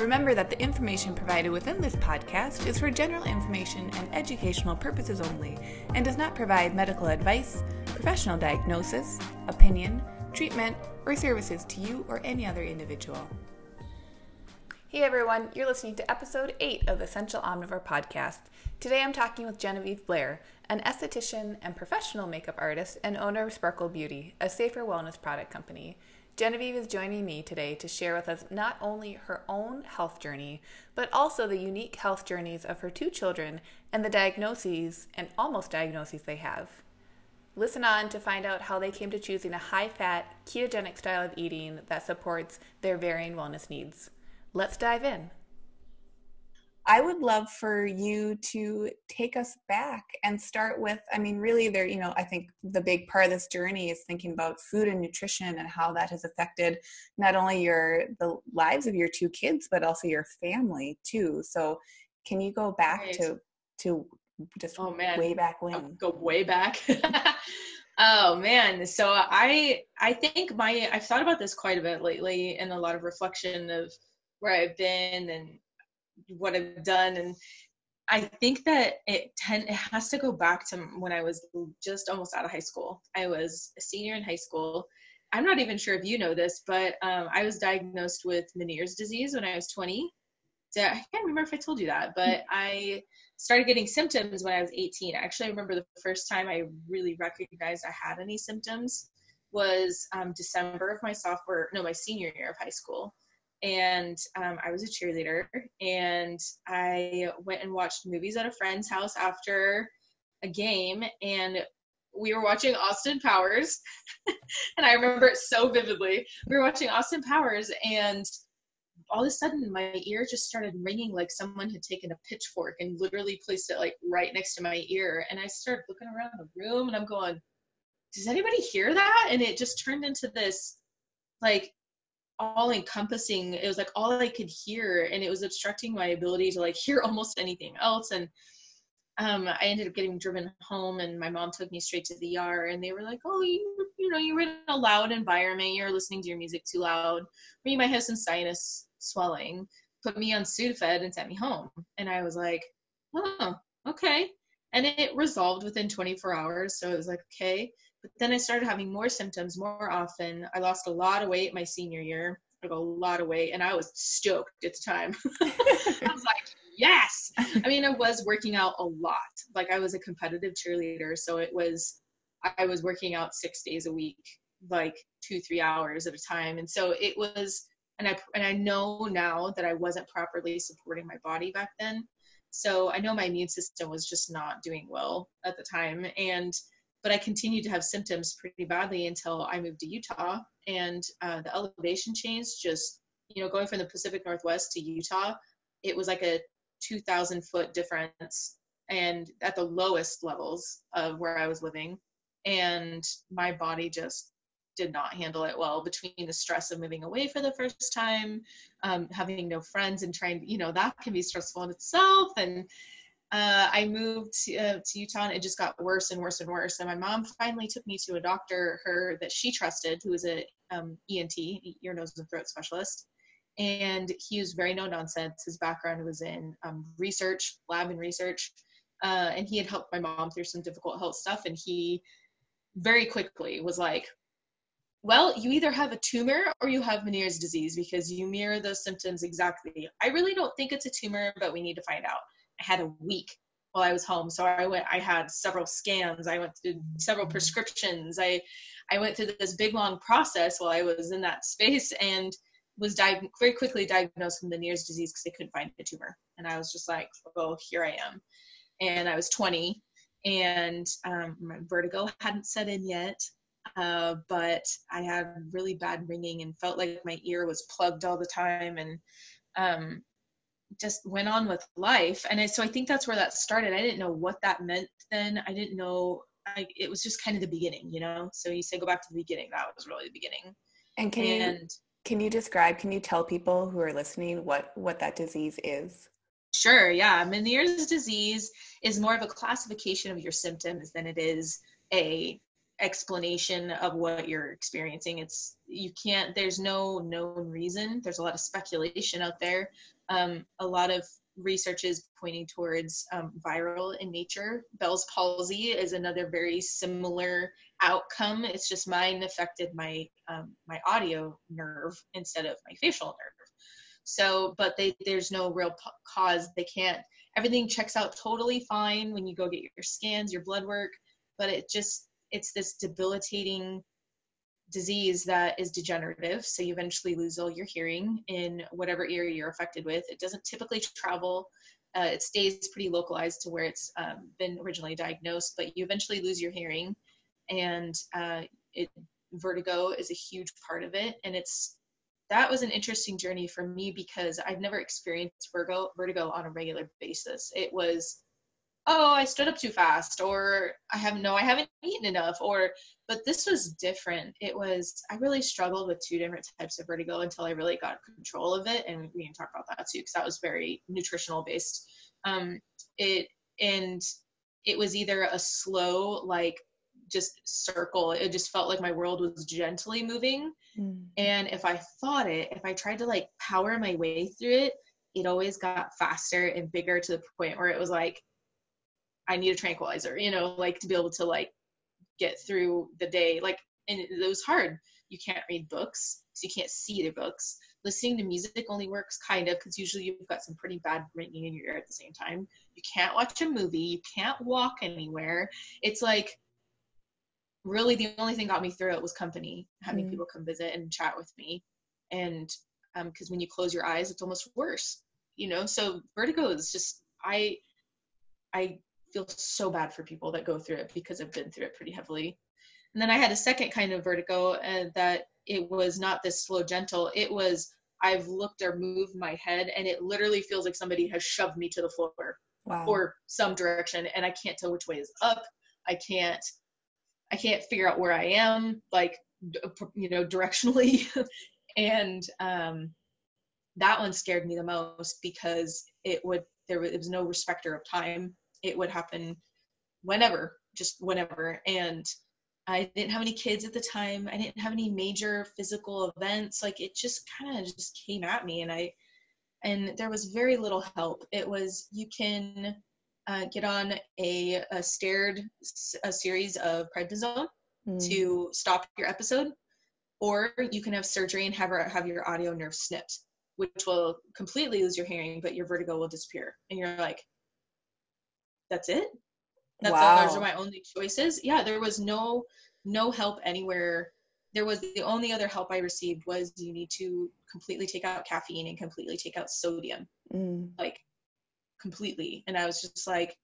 Remember that the information provided within this podcast is for general information and educational purposes only and does not provide medical advice, professional diagnosis, opinion, treatment, or services to you or any other individual. Hey everyone, you're listening to episode 8 of the Essential Omnivore podcast. Today I'm talking with Genevieve Blair, an esthetician and professional makeup artist and owner of Sparkle Beauty, a safer wellness product company. Genevieve is joining me today to share with us not only her own health journey, but also the unique health journeys of her two children and the diagnoses and almost diagnoses they have. Listen on to find out how they came to choosing a high fat, ketogenic style of eating that supports their varying wellness needs. Let's dive in. I would love for you to take us back and start with I mean really there you know I think the big part of this journey is thinking about food and nutrition and how that has affected not only your the lives of your two kids but also your family too. So can you go back right. to to just oh, man. way back when? I'll go way back. oh man, so I I think my I've thought about this quite a bit lately and a lot of reflection of where I've been and what I've done and I think that it ten, it has to go back to when I was just almost out of high school. I was a senior in high school. I'm not even sure if you know this, but um, I was diagnosed with Meniere's disease when I was 20. So I can't remember if I told you that, but I started getting symptoms when I was 18. Actually, I remember the first time I really recognized I had any symptoms was um, December of my sophomore, no, my senior year of high school and um, I was a cheerleader. And I went and watched movies at a friend's house after a game, and we were watching Austin Powers. and I remember it so vividly. We were watching Austin Powers, and all of a sudden my ear just started ringing like someone had taken a pitchfork and literally placed it like right next to my ear. And I started looking around the room, and I'm going, does anybody hear that? And it just turned into this like all encompassing it was like all i could hear and it was obstructing my ability to like hear almost anything else and um, I ended up getting driven home, and my mom took me straight to the ER, and they were like, "Oh, you, you know, you're in a loud environment. You're listening to your music too loud, or you might have some sinus swelling." Put me on Sudafed and sent me home, and I was like, "Oh, okay." And it resolved within 24 hours, so it was like, "Okay." But then I started having more symptoms more often. I lost a lot of weight my senior year, like a lot of weight, and I was stoked at the time. I was like, yes. I mean, I was working out a lot. Like I was a competitive cheerleader, so it was I was working out six days a week, like two, three hours at a time. And so it was and I and I know now that I wasn't properly supporting my body back then. So I know my immune system was just not doing well at the time. And but I continued to have symptoms pretty badly until I moved to Utah, and uh, the elevation change just, you know, going from the Pacific Northwest to Utah, it was like a 2,000 foot difference, and at the lowest levels of where I was living, and my body just did not handle it well between the stress of moving away for the first time, um, having no friends, and trying, you know, that can be stressful in itself, and uh, I moved to, uh, to, Utah and it just got worse and worse and worse. And my mom finally took me to a doctor, her that she trusted, who was a um, ENT, ear, nose, and throat specialist. And he was very no nonsense. His background was in um, research, lab and research. Uh, and he had helped my mom through some difficult health stuff. And he very quickly was like, well, you either have a tumor or you have Meniere's disease because you mirror those symptoms exactly. I really don't think it's a tumor, but we need to find out. Had a week while I was home. So I went, I had several scans, I went through several prescriptions. I, I went through this big long process while I was in that space and was di- very quickly diagnosed with Meniere's disease because they couldn't find the tumor. And I was just like, oh, here I am. And I was 20 and um, my vertigo hadn't set in yet. Uh, but I had really bad ringing and felt like my ear was plugged all the time. And um, just went on with life and I, so i think that's where that started i didn't know what that meant then i didn't know I, it was just kind of the beginning, you know. So you say go back to the beginning. That was really the beginning. And can and, you can you describe? Can you tell people who are listening what what that disease is? Sure. Yeah, Meniere's disease is more of a classification of your symptoms than it is a explanation of what you're experiencing. It's you can't. There's no known reason. There's a lot of speculation out there. Um, a lot of research is pointing towards um, viral in nature. Bell's palsy is another very similar outcome. It's just mine affected my um, my audio nerve instead of my facial nerve. So, but they, there's no real p- cause. They can't. Everything checks out totally fine when you go get your scans, your blood work, but it just it's this debilitating disease that is degenerative. So you eventually lose all your hearing in whatever area you're affected with. It doesn't typically travel. Uh, it stays pretty localized to where it's um, been originally diagnosed, but you eventually lose your hearing, and uh, it vertigo is a huge part of it. And it's that was an interesting journey for me because I've never experienced vertigo vertigo on a regular basis. It was oh i stood up too fast or i have no i haven't eaten enough or but this was different. It was i really struggled with two different types of vertigo until i really got control of it and we can talk about that too because that was very nutritional based. Um it and it was either a slow like just circle. It just felt like my world was gently moving. Mm. and if i fought it if i tried to like power my way through it it always got faster and bigger to the point where it was like I need a tranquilizer, you know, like to be able to like get through the day. Like, and it, was hard. You can't read books, so you can't see the books. Listening to music only works kind of because usually you've got some pretty bad ringing in your ear at the same time. You can't watch a movie. You can't walk anywhere. It's like really the only thing got me through it was company, having mm. people come visit and chat with me. And because um, when you close your eyes, it's almost worse, you know. So vertigo is just I I feel so bad for people that go through it because I've been through it pretty heavily. And then I had a second kind of vertigo and uh, that it was not this slow gentle. It was I've looked or moved my head and it literally feels like somebody has shoved me to the floor wow. or some direction and I can't tell which way is up. I can't I can't figure out where I am like you know directionally and um that one scared me the most because it would there was, it was no respecter of time it would happen whenever, just whenever. And I didn't have any kids at the time. I didn't have any major physical events. Like it just kind of just came at me, and I and there was very little help. It was you can uh, get on a, a steroid a series of prednisone mm. to stop your episode, or you can have surgery and have have your audio nerve snipped, which will completely lose your hearing, but your vertigo will disappear. And you're like, that's it. That's wow. those are my only choices. Yeah there was no no help anywhere. There was the only other help i received was you need to completely take out caffeine and completely take out sodium. Mm. like completely. And i was just like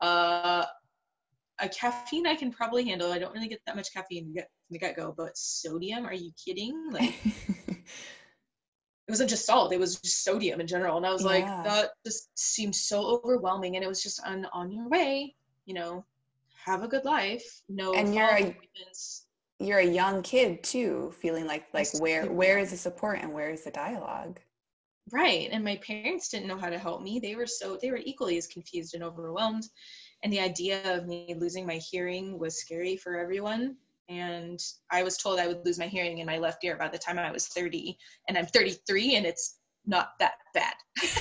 uh a caffeine i can probably handle. I don't really get that much caffeine from the get-go but sodium? Are you kidding? Like it wasn't just salt it was just sodium in general. And i was yeah. like that just seemed so overwhelming. And it was just on on your way you know have a good life no and you're a, you're a young kid too feeling like like where where is the support and where is the dialogue? Right and my parents didn't know how to help me. They were so they were equally as confused and overwhelmed. And the idea of me losing my hearing was scary for everyone and I was told I would lose my hearing in my left ear by the time I was 30, and I'm 33, and it's not that bad.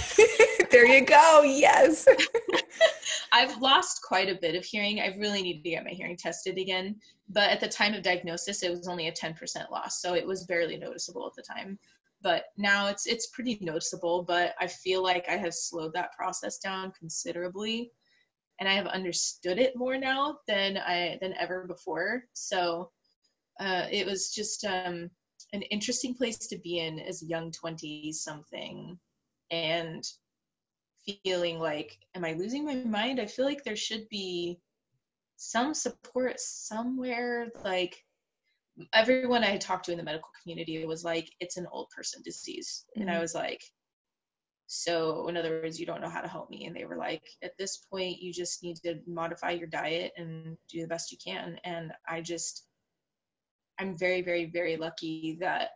there you go. Yes. I've lost quite a bit of hearing. I really need to get my hearing tested again. But at the time of diagnosis, it was only a 10% loss, so it was barely noticeable at the time. But now it's it's pretty noticeable. But I feel like I have slowed that process down considerably and I have understood it more now than I than ever before. So uh, it was just um, an interesting place to be in as a young twenty something, and feeling like, am I losing my mind? I feel like there should be some support somewhere. Like everyone I talked to in the medical community was like, it's an old person disease, mm-hmm. and I mm-hmm. was like, So, in other words, you don't know how to help me. And they were like, at this point, you just need to modify your diet and do the best you can. And I just, I'm very, very, very lucky that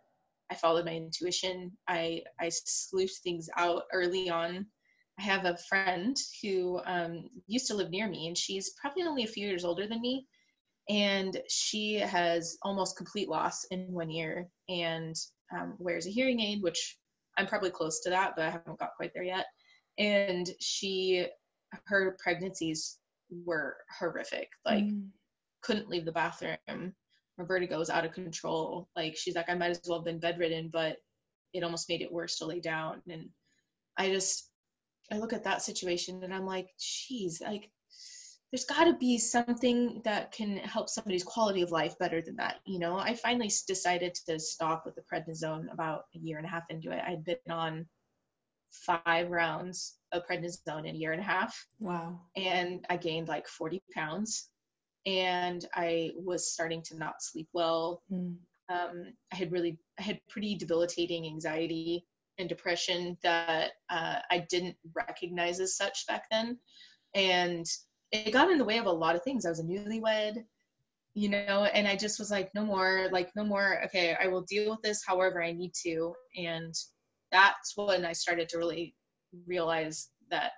I followed my intuition. I, I sleuthed things out early on. I have a friend who um, used to live near me, and she's probably only a few years older than me. And she has almost complete loss in one year and um, wears a hearing aid, which I'm probably close to that, but I haven't got quite there yet. And she, her pregnancies were horrific. Like, mm. couldn't leave the bathroom. Her vertigo was out of control. Like, she's like, I might as well have been bedridden, but it almost made it worse to lay down. And I just, I look at that situation and I'm like, geez, like, there's got to be something that can help somebody's quality of life better than that. You know, I finally decided to stop with the prednisone about a year and a half into it. I'd been on five rounds of prednisone in a year and a half. Wow. And I gained like 40 pounds and I was starting to not sleep well. Mm. Um, I had really, I had pretty debilitating anxiety and depression that uh, I didn't recognize as such back then. And it got in the way of a lot of things. I was a newlywed, you know, and I just was like, no more, like, no more. Okay, I will deal with this however I need to. And that's when I started to really realize that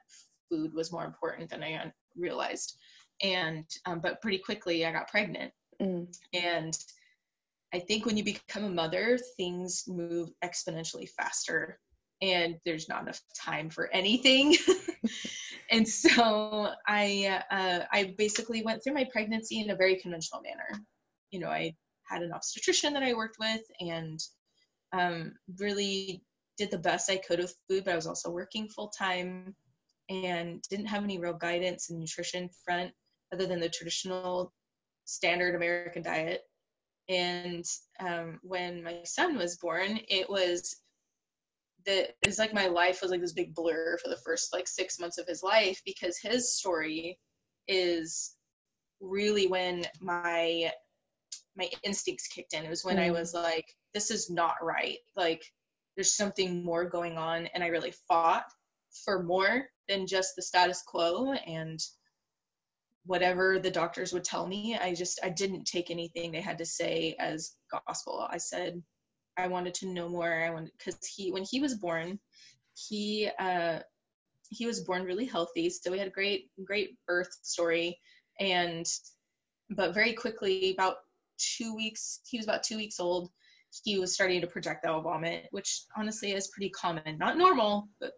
food was more important than I realized. And, um, but pretty quickly I got pregnant. Mm. And I think when you become a mother, things move exponentially faster and there's not enough time for anything. and so I uh, I basically went through my pregnancy in a very conventional manner. You know, I had an obstetrician that I worked with, and um, really did the best I could with food. But I was also working full time, and didn't have any real guidance in nutrition front other than the traditional standard American diet. And um, when my son was born, it was that is like my life was like this big blur for the first like six months of his life because his story is really when my my instincts kicked in. It was when mm. I was like, this is not right. Like there's something more going on and I really fought for more than just the status quo and whatever the doctors would tell me. I just I didn't take anything they had to say as gospel. I said, I wanted to know more. I wanted because he when he was born, he uh, he was born really healthy, so we had a great great birth story, and but very quickly, about two weeks, he was about two weeks old. He was starting to projectile vomit, which honestly is pretty common, not normal, but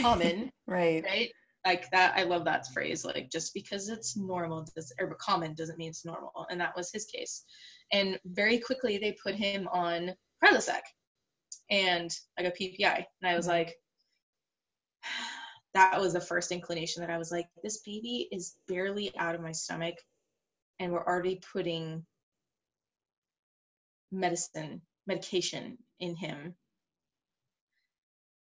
common. right. Right. Like that, I love that phrase. Like just because it's normal does or common doesn't mean it's normal, and that was his case. And very quickly, they put him on Prilosec and I got PPI. And I was like, that was the first inclination that I was like, this baby is barely out of my stomach and we're already putting medicine, medication in him.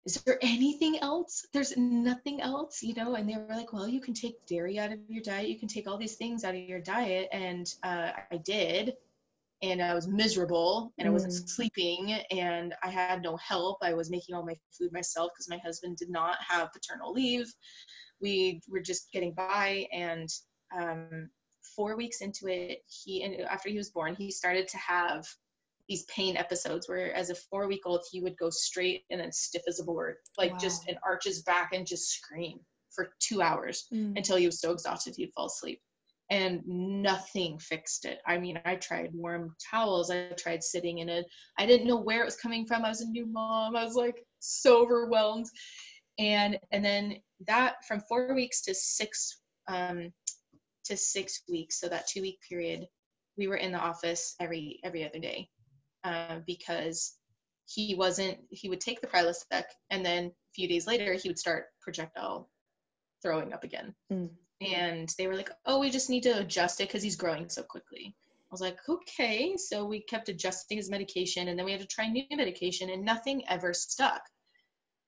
Is there anything else? There's nothing else, you know? And they were like, well, you can take dairy out of your diet. You can take all these things out of your diet. And uh, I did and I was miserable and I wasn't mm. sleeping and I had no help. I was making all my food myself because my husband did not have paternal leave. We were just getting by and um, four weeks into it, he and after he was born, he started to have these pain episodes where as a four week old he would go straight and then stiff as a board, like wow. just and arch his back and just scream for two hours mm. until he was so exhausted he'd fall asleep and nothing fixed it. I mean, I tried warm towels, I tried sitting in it. I didn't know where it was coming from. I was a new mom. I was like so overwhelmed. And and then that from 4 weeks to 6 um to 6 weeks, so that 2 week period, we were in the office every every other day. Uh, because he wasn't he would take the Prilosec and then a few days later he would start projectile throwing up again. Mm and they were like, "Oh, we just need to adjust it because he's growing so quickly." I was like, "Okay." So we kept adjusting his medication, and then we had to try new medication, and nothing ever stuck.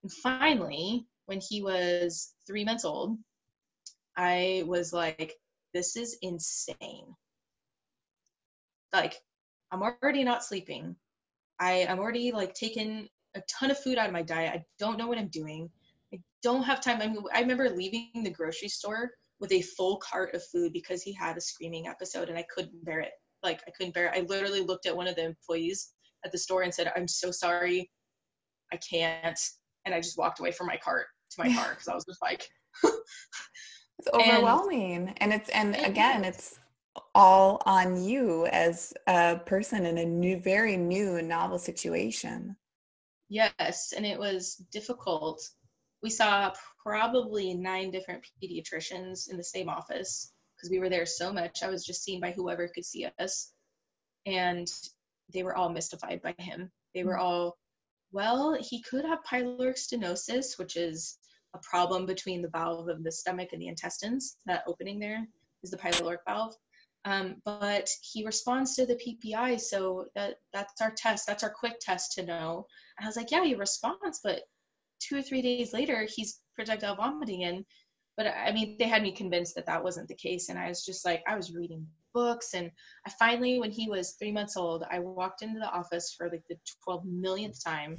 And finally, when he was three months old, I was like, "This is insane." Like, I'm already not sleeping. I, I'm already like taking a ton of food out of my diet. I don't know what I'm doing. I don't have time. I mean, I remember leaving the grocery store with a full cart of food because he had a screaming episode and I couldn't bear it. Like I couldn't bear it. I literally looked at one of the employees at the store and said, "I'm so sorry, I can't," and I just walked away from my cart to my car because I was just like, it's overwhelming, and, and it's and again, it's all on you as a person in a new, very new and novel situation. Yes, and it was difficult. We saw probably nine different pediatricians in the same office because we were there so much. I was just seen by whoever could see us. And they were all mystified by him. They were mm. all, well, he could have pyloric stenosis, which is a problem between the valve of the stomach and the intestines. That opening there is the pyloric valve. Um, but he responds to the PPI, so that that's our test. That's our quick test to know. And I was like, yeah, he responds, but two or three days later, he's projectile vomiting. And but I mean, they had me convinced that that wasn't the case, and I was just like, I was reading books, and I finally, when he was three months old, I walked into the office for like the 12 millionth time,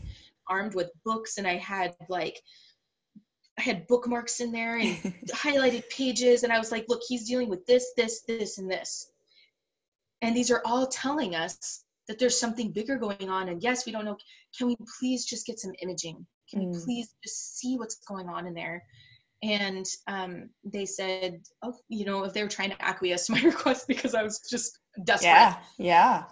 armed with books, and I had like I had bookmarks in there and highlighted pages, and I was like, look, he's dealing with this, this, this, and this. And these are all telling us that there's something bigger going on. And yes, we don't know. Can we please just get some imaging? Can mm. we please just see what's going on in there? And um, they said, oh, you know, if they were trying to acquiesce to my request because I was just desperate. Yeah, yeah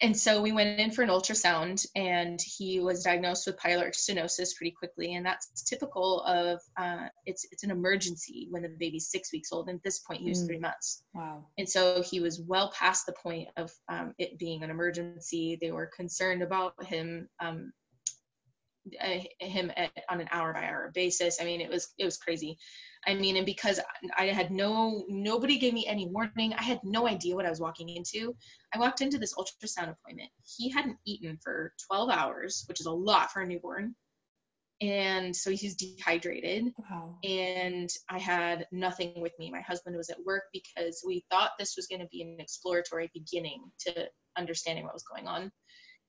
and so we went in for an ultrasound and he was diagnosed with pyloric stenosis pretty quickly and that's typical of uh, it's it's an emergency when the baby's six weeks old and at this point he was mm. three months wow and so he was well past the point of um, it being an emergency they were concerned about him um, Uh, him at, on an hour by hour basis i mean it was it was crazy I mean, and because I had no, nobody gave me any warning, I had no idea what I was walking into. I walked into this ultrasound appointment. He hadn't eaten for 12 hours, which is a lot for a newborn. And so he's dehydrated. Wow. And I had nothing with me. My husband was at work because we thought this was going to be an exploratory beginning to understanding what was going on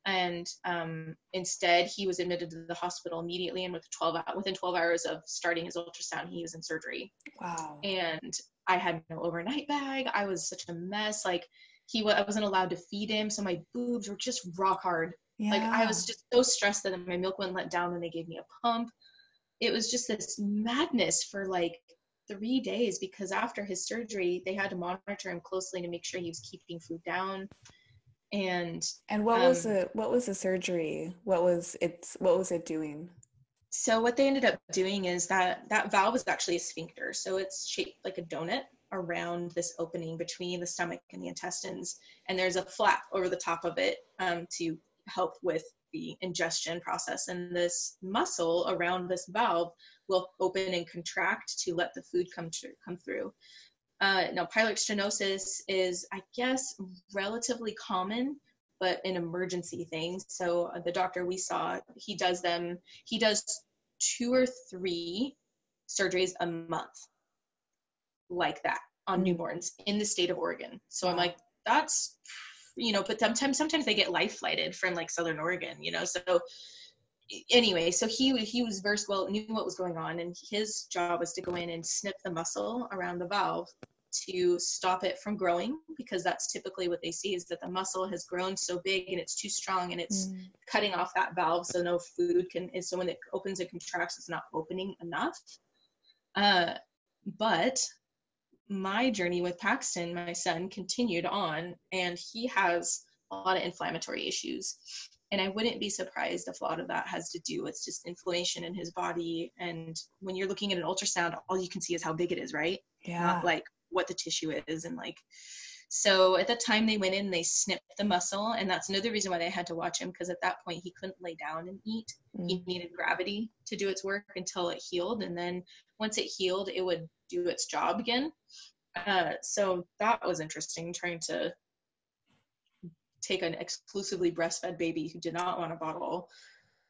and um, instead he was admitted to the hospital immediately and with 12 within 12 hours of starting his ultrasound he was in surgery. Wow. And i had no overnight bag. I was such a mess. Like he i wasn't allowed to feed him so my boobs were just rock hard. Yeah. like i was just so stressed that my milk wouldn't let down when they gave me a pump. It was just this madness for like three days because after his surgery they had to monitor him closely to make sure he was keeping food down and and what um, was the what was the surgery? What was it's what was it doing? So what they ended up doing is that that valve is actually a sphincter. So it's shaped like a donut around this opening between the stomach and the intestines. And there's a flap over the top of it um, to help with the ingestion process. And this muscle around this valve will open and contract to let the food come to, come through uh, now, pyloric stenosis is, I guess, relatively common, but an emergency thing. So uh, the doctor we saw, he does them, he does two or three surgeries a month like that on newborns in the state of Oregon. So I'm like, that's, you know, but sometimes, sometimes they get life flighted from like Southern Oregon, you know, so anyway, so he he was versed well, knew what was going on, and his job was to go in and snip the muscle around the valve to stop it from growing because that's typically what they see is that the muscle has grown so big and it's too strong and it's mm. cutting off that valve so no food can so when it opens and contracts it's not opening enough uh, but my journey with paxton my son continued on and he has a lot of inflammatory issues and I wouldn't be surprised if a lot of that has to do with just inflammation in his body. And when you're looking at an ultrasound, all you can see is how big it is, right? Yeah. Not like what the tissue is and like. So at the time they went in, they snipped the muscle, and that's another reason why they had to watch him because at that point he couldn't lay down and eat. Mm. He needed gravity to do its work until it healed, and then once it healed, it would do its job again. Uh, so that was interesting, trying to take an exclusively breastfed baby who did not want a bottle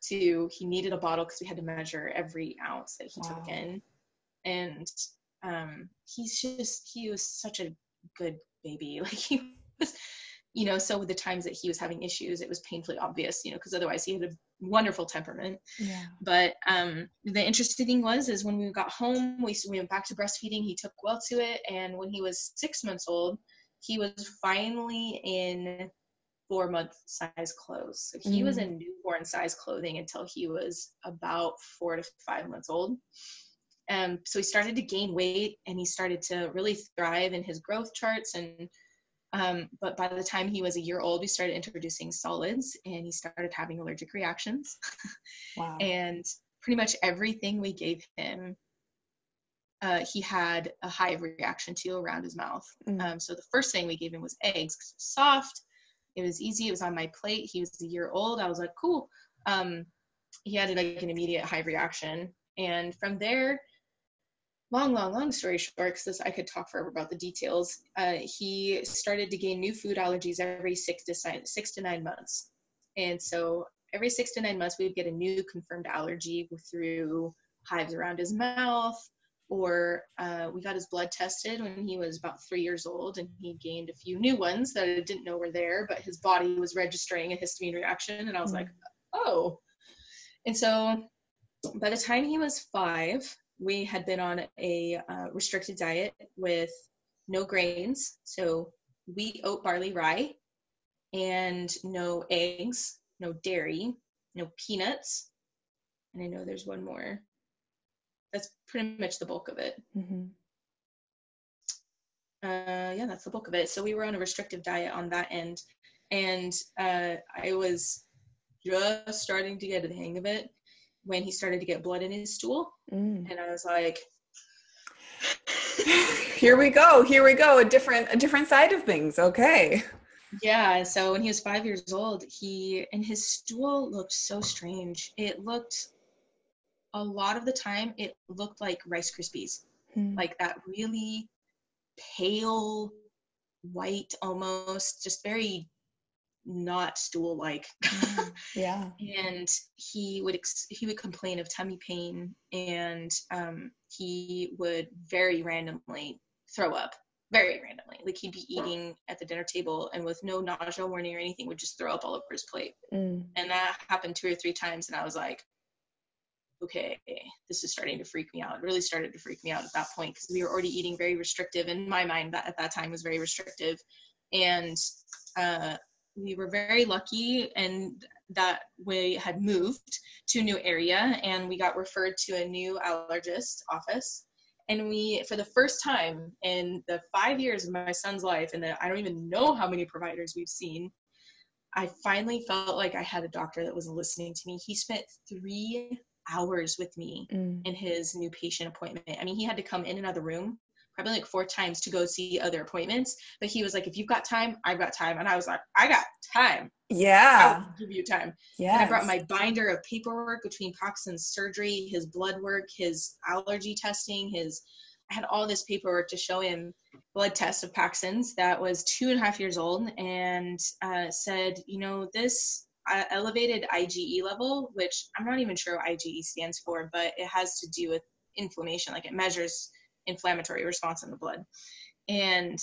to he needed a bottle because we had to measure every ounce that he wow. took in and um, he's just he was such a good baby like he was you know, so with the times that he was having issues, it was painfully obvious, you know, because otherwise he had a wonderful temperament. Yeah. But um, the interesting thing was, is when we got home, we, we went back to breastfeeding. He took well to it, and when he was six months old, he was finally in four month size clothes. So he mm. was in newborn size clothing until he was about four to five months old. And um, so he started to gain weight and he started to really thrive in his growth charts and um, but by the time he was a year old, we started introducing solids and he started having allergic reactions. Wow. and pretty much everything we gave him, uh, he had a hive reaction to around his mouth. Mm. Um, so the first thing we gave him was eggs because it was soft, it was easy, it was on my plate. He was a year old. I was like, cool. Um, he had like an immediate hive reaction. And from there, long, long, long story short, because I could talk forever about the details, uh, he started to gain new food allergies every six to six to nine months, and so every six to nine months we would get a new confirmed allergy through hives around his mouth, or uh, we got his blood tested when he was about three years old, and he gained a few new ones that I didn't know were there, but his body was registering a histamine reaction, and I was mm-hmm. like, oh, and so by the time he was five we had been on a uh, restricted diet with no grains, so wheat, oat, barley, rye, and no eggs, no dairy, no peanuts, and I know there's one more. That's pretty much the bulk of it. Mm-hmm. Uh, yeah, that's the bulk of it. So we were on a restrictive diet on that end, and uh, I was just starting to get the hang of it when he started to get blood in his stool. Mm. And I was like, here we go. Here we go. A different a different side of things. Okay. Yeah, so when he was 5 years old, he and his stool looked so strange. It looked a lot of the time it looked like rice krispies. Hmm. Like that really pale white almost just very not stool like mm, yeah. And he would ex- he would complain of tummy pain and um, he would very randomly throw up. Very randomly. Like he'd be eating at the dinner table and with no nausea warning or anything would just throw up all over his plate. Mm. and that happened two or three times and i was like okay this is starting to freak me out. It really started to freak me out at that point because we were already eating very restrictive in my mind that at that time was very restrictive. And uh, we were very lucky and that we had moved to a new area and we got referred to a new allergist office. And we for the first time in the five years of my son's life and i don't even know how many providers we've seen i finally felt like i had a doctor that was listening to me. He spent three hours with me mm. in his new patient appointment i mean he had to come in and out of the room probably like four times to go see other appointments. But he was like, if you've got time, I've got time. And I was like, I got time. Yeah. I'll give you time. Yeah. I brought my binder of paperwork between Paxton's surgery, his blood work, his allergy testing, his I had all this paperwork to show him blood test of Paxton's that was two and a half years old and uh, said, you know, this elevated IgE level, which I'm not even sure what IgE stands for, but it has to do with inflammation. Like it measures inflammatory response in the blood. And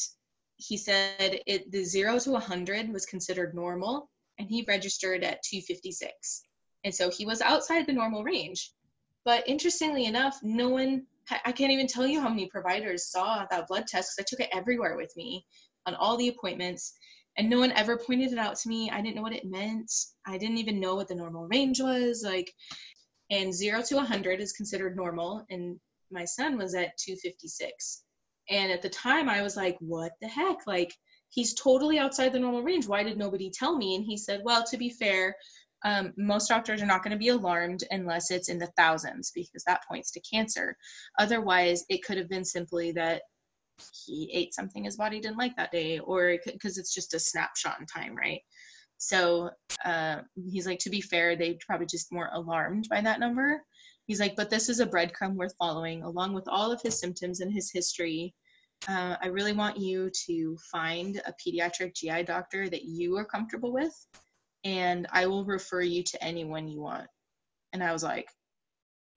he said it the zero to 100 was considered normal, and he registered at 256. And so he was outside the normal range. But interestingly enough, no one, I can't even tell you how many providers saw that blood test because I took it everywhere with me on all the appointments. And no one ever pointed it out to me. I didn't know what it meant. I didn't even know what the normal range was. Like, and zero to 100 is considered normal, and my son was at 256. And at the time, I was like, what the heck? Like, he's totally outside the normal range. Why did nobody tell me? And he said, well, to be fair, um, most doctors are not going to be alarmed unless it's in the thousands because that points to cancer. Otherwise, it could have been simply that he ate something his body didn't like that day, or because it's just a snapshot in time, right? So uh, he's like, to be fair, they probably just more alarmed by that number. He's like, but this is a breadcrumb worth following, along with all of his symptoms and his history. Uh, I really want you to find a pediatric GI doctor that you are comfortable with, and I will refer you to anyone you want. And I was like,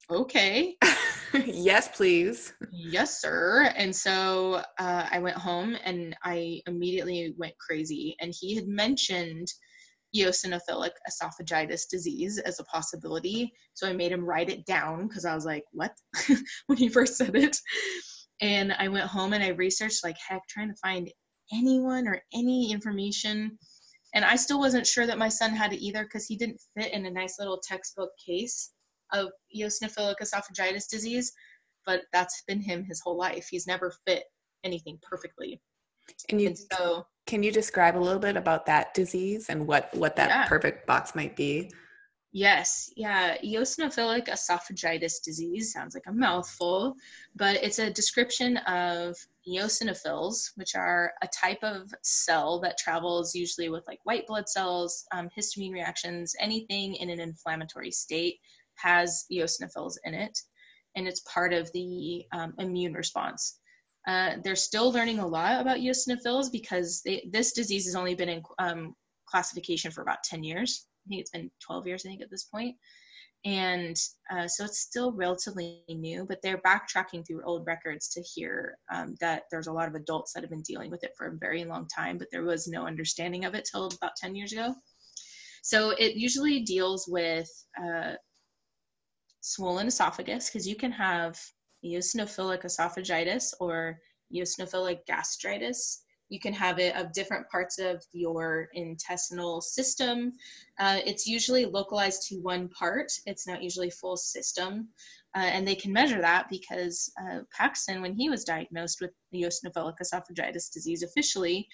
okay. yes, please. Yes, sir. And so uh, I went home and I immediately went crazy. And he had mentioned eosinophilic esophagitis disease as a possibility. So I made him write it down because I was like, what? when he first said it. And I went home and I researched like heck, trying to find anyone or any information. And I still wasn't sure that my son had it either because he didn't fit in a nice little textbook case of eosinophilic esophagitis disease. But that's been him his whole life. He's never fit anything perfectly. And you and so can you describe a little bit about that disease and what what that yeah. perfect box might be? Yes, yeah. Eosinophilic esophagitis disease sounds like a mouthful, but it's a description of eosinophils, which are a type of cell that travels usually with like white blood cells, um, histamine reactions, anything in an inflammatory state has eosinophils in it, and it's part of the um, immune response. Uh, they're still learning a lot about eosinophils because they, this disease has only been in um, classification for about 10 years I think it's been 12 years, I think, at this point. And uh, so it's still relatively new, but they're backtracking through old records to hear um, that there's a lot of adults that have been dealing with it for a very long time, but there was no understanding of it till about 10 years ago. So it usually deals with uh, swollen esophagus because you can have eosinophilic esophagitis or eosinophilic gastritis you can have it of different parts of your intestinal system. Uh, it's usually localized to one part. It's not usually full system. Uh, and they can measure that because uh, Paxton, when he was diagnosed with eosinophilic esophagitis disease officially,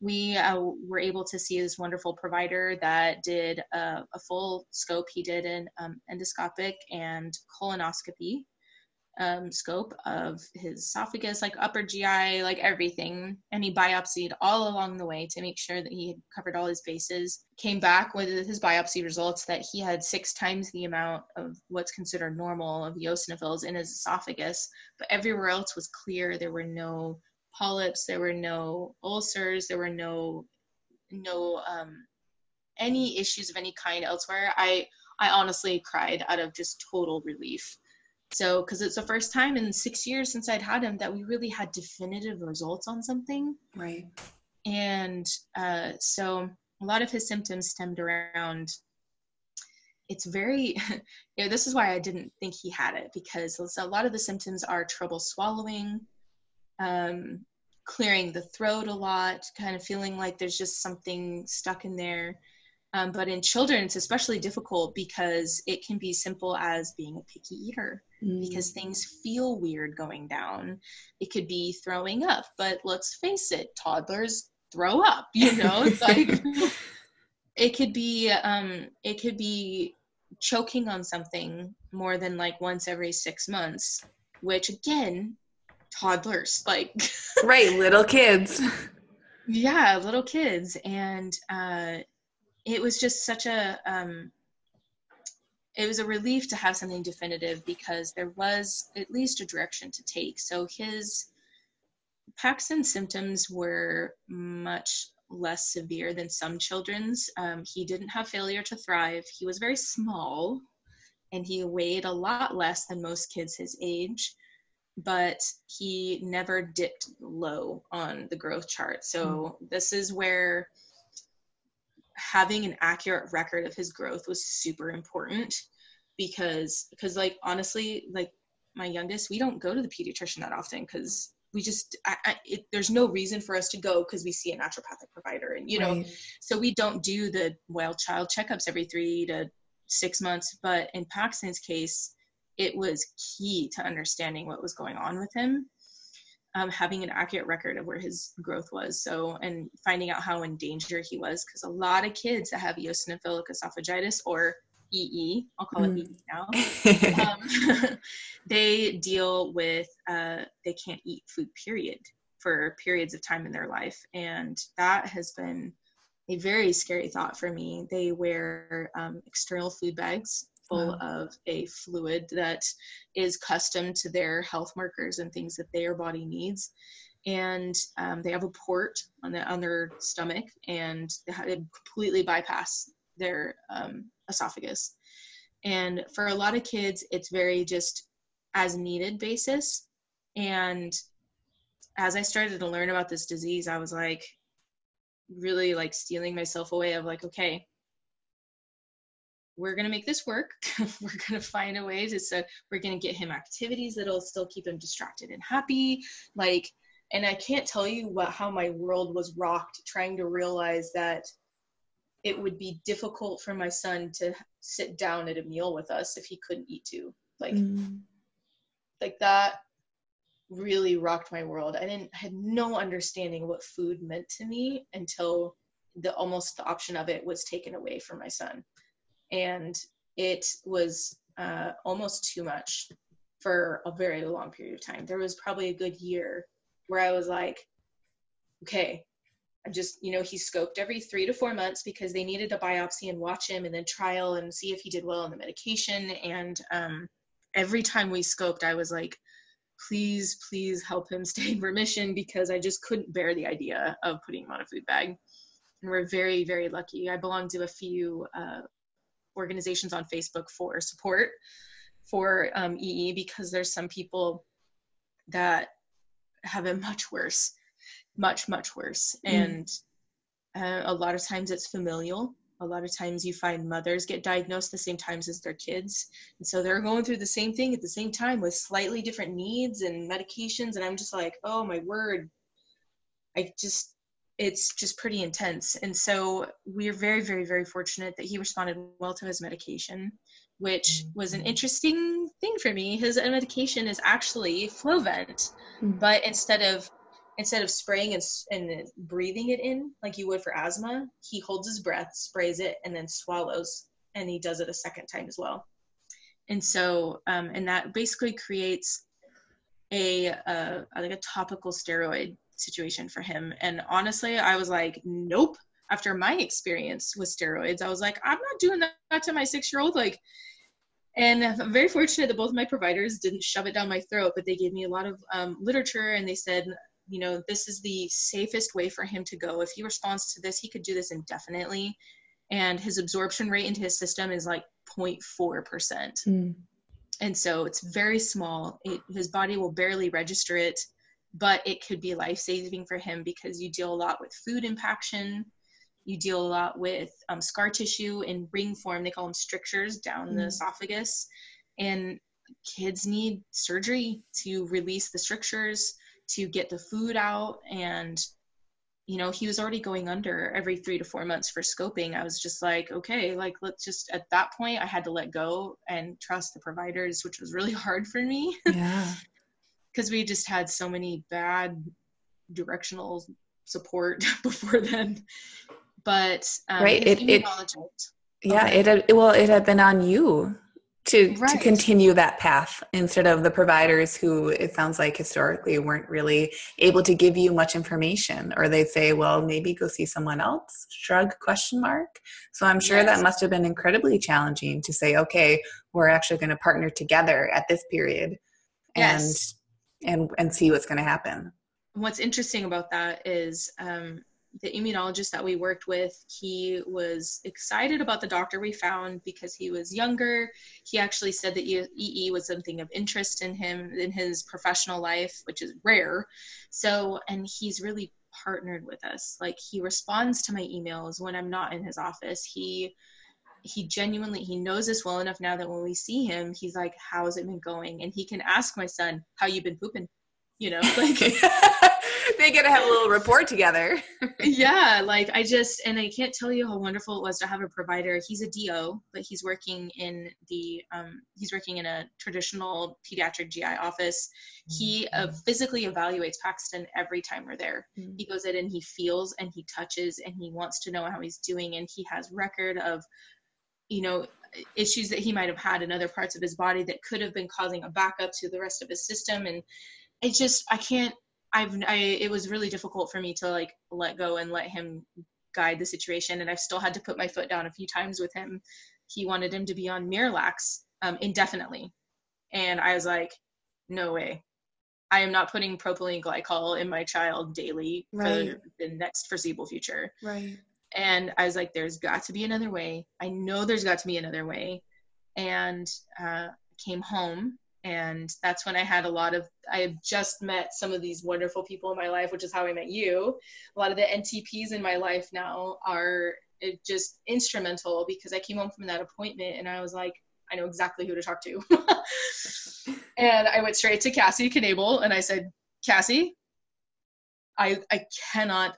we uh, were able to see this wonderful provider that did a, a full scope. He did an um, endoscopic and colonoscopy um, scope of his esophagus, like upper GI, like everything. And he biopsied all along the way to make sure that he had covered all his bases. Came back with his biopsy results that he had six times the amount of what's considered normal of eosinophils in his esophagus, but everywhere else was clear. There were no polyps, there were no ulcers, there were no no um, any issues of any kind elsewhere. I I honestly cried out of just total relief so, because it's the first time in six years since I'd had him that we really had definitive results on something. Right. And uh, so a lot of his symptoms stemmed around. It's very, you know, this is why I didn't think he had it because a lot of the symptoms are trouble swallowing, um, clearing the throat a lot, kind of feeling like there's just something stuck in there. Um, but in children, it's especially difficult because it can be simple as being a picky eater mm. because things feel weird going down. It could be throwing up, but let's face it, toddlers throw up, you know? It's like it could be um, it could be choking on something more than like once every six months, which again, toddlers like right, little kids. yeah, little kids. And uh it was just such a um, it was a relief to have something definitive because there was at least a direction to take. So his Paxton symptoms were much less severe than some children's. Um, he didn't have failure to thrive. He was very small and he weighed a lot less than most kids his age, but he never dipped low on the growth chart. So mm. this is where having an accurate record of his growth was super important because because like honestly like my youngest we don't go to the pediatrician that often because we just I, I, it, there's no reason for us to go because we see a naturopathic provider and you know right. so we don't do the wild child checkups every three to six months but in paxton's case it was key to understanding what was going on with him um, having an accurate record of where his growth was. So, and finding out how in danger he was, because a lot of kids that have eosinophilic esophagitis or EE, I'll call mm. it EE now, um, they deal with, uh, they can't eat food, period, for periods of time in their life. And that has been a very scary thought for me. They wear um, external food bags full wow. of a fluid that is custom to their health markers and things that their body needs. And um, they have a port on, the, on their stomach, and they completely bypass their um, esophagus. And for a lot of kids, it's very just as needed basis. And as I started to learn about this disease, I was like, really like steeling myself away of like, okay, we're going to make this work. we're going to find a way to, so we're going to get him activities that'll still keep him distracted and happy. Like, and I can't tell you what, how my world was rocked trying to realize that it would be difficult for my son to sit down at a meal with us if he couldn't eat too. Like, mm. like that really rocked my world. I didn't had no understanding what food meant to me until the almost the option of it was taken away from my son, and it was uh, almost too much for a very long period of time. There was probably a good year where I was like, okay, I just you know he scoped every three to four months because they needed a biopsy and watch him and then trial and see if he did well on the medication and um, every time we scoped I was like please, please help him stay in remission because I just couldn't bear the idea of putting him on a food bag. And we're very, very lucky. I belong to a few uh, organizations on Facebook for support for um, EE because there's some people that have it much worse, much, much worse. Mm. And uh, a lot of times it's familial a lot of times you find mothers get diagnosed the same times as their kids and so they're going through the same thing at the same time with slightly different needs and medications and i'm just like oh my word i just it's just pretty intense and so we're very very very fortunate that he responded well to his medication which was an interesting thing for me his medication is actually flovent mm-hmm. but instead of instead of spraying and, and breathing it in like you would for asthma, he holds his breath, sprays it, and then swallows. And he does it a second time as well. And so, um, and that basically creates a, a like a topical steroid situation for him. And honestly, I was like, nope. After my experience with steroids, I was like, I'm not doing that to my six year old. Like, and I'm very fortunate that both my providers didn't shove it down my throat, but they gave me a lot of um, literature and they said, you know, this is the safest way for him to go. If he responds to this, he could do this indefinitely. And his absorption rate into his system is like 0.4%. Mm. And so it's very small. It, his body will barely register it, but it could be life saving for him because you deal a lot with food impaction. You deal a lot with um, scar tissue in ring form. They call them strictures down mm. the esophagus. And kids need surgery to release the strictures to get the food out and you know he was already going under every three to four months for scoping i was just like okay like let's just at that point i had to let go and trust the providers which was really hard for me yeah because we just had so many bad directional support before then but um, right it, it yeah it had well it had been on you to right. to continue that path instead of the providers who it sounds like historically weren't really able to give you much information or they say well maybe go see someone else shrug question mark so i'm sure yes. that must have been incredibly challenging to say okay we're actually going to partner together at this period yes. And and see what's going to happen what's interesting about that is um, the immunologist that we worked with, he was excited about the doctor we found because he was younger. He actually said that EE was something of interest in him in his professional life, which is rare. So, and he's really partnered with us. Like he responds to my emails when I'm not in his office. He he genuinely he knows us well enough now that when we see him, he's like, "How's it been going?" And he can ask my son, "How you been pooping?" You know, like they get to have a little report together. yeah, like I just and I can't tell you how wonderful it was to have a provider. He's a DO, but he's working in the um, he's working in a traditional pediatric GI office. He uh, physically evaluates Paxton every time we're there. Mm-hmm. He goes in and he feels and he touches and he wants to know how he's doing and he has record of you know issues that he might have had in other parts of his body that could have been causing a backup to the rest of his system and it just I can't I've I it was really difficult for me to like let go and let him guide the situation and I've still had to put my foot down a few times with him. He wanted him to be on Miralax um, indefinitely. And I was like, no way. I am not putting propylene glycol in my child daily right. for the next foreseeable future. Right. And I was like, there's got to be another way. I know there's got to be another way. And uh, came home and that's when i had a lot of i had just met some of these wonderful people in my life which is how i met you a lot of the ntps in my life now are just instrumental because i came home from that appointment and i was like i know exactly who to talk to and i went straight to cassie knable and i said cassie i i cannot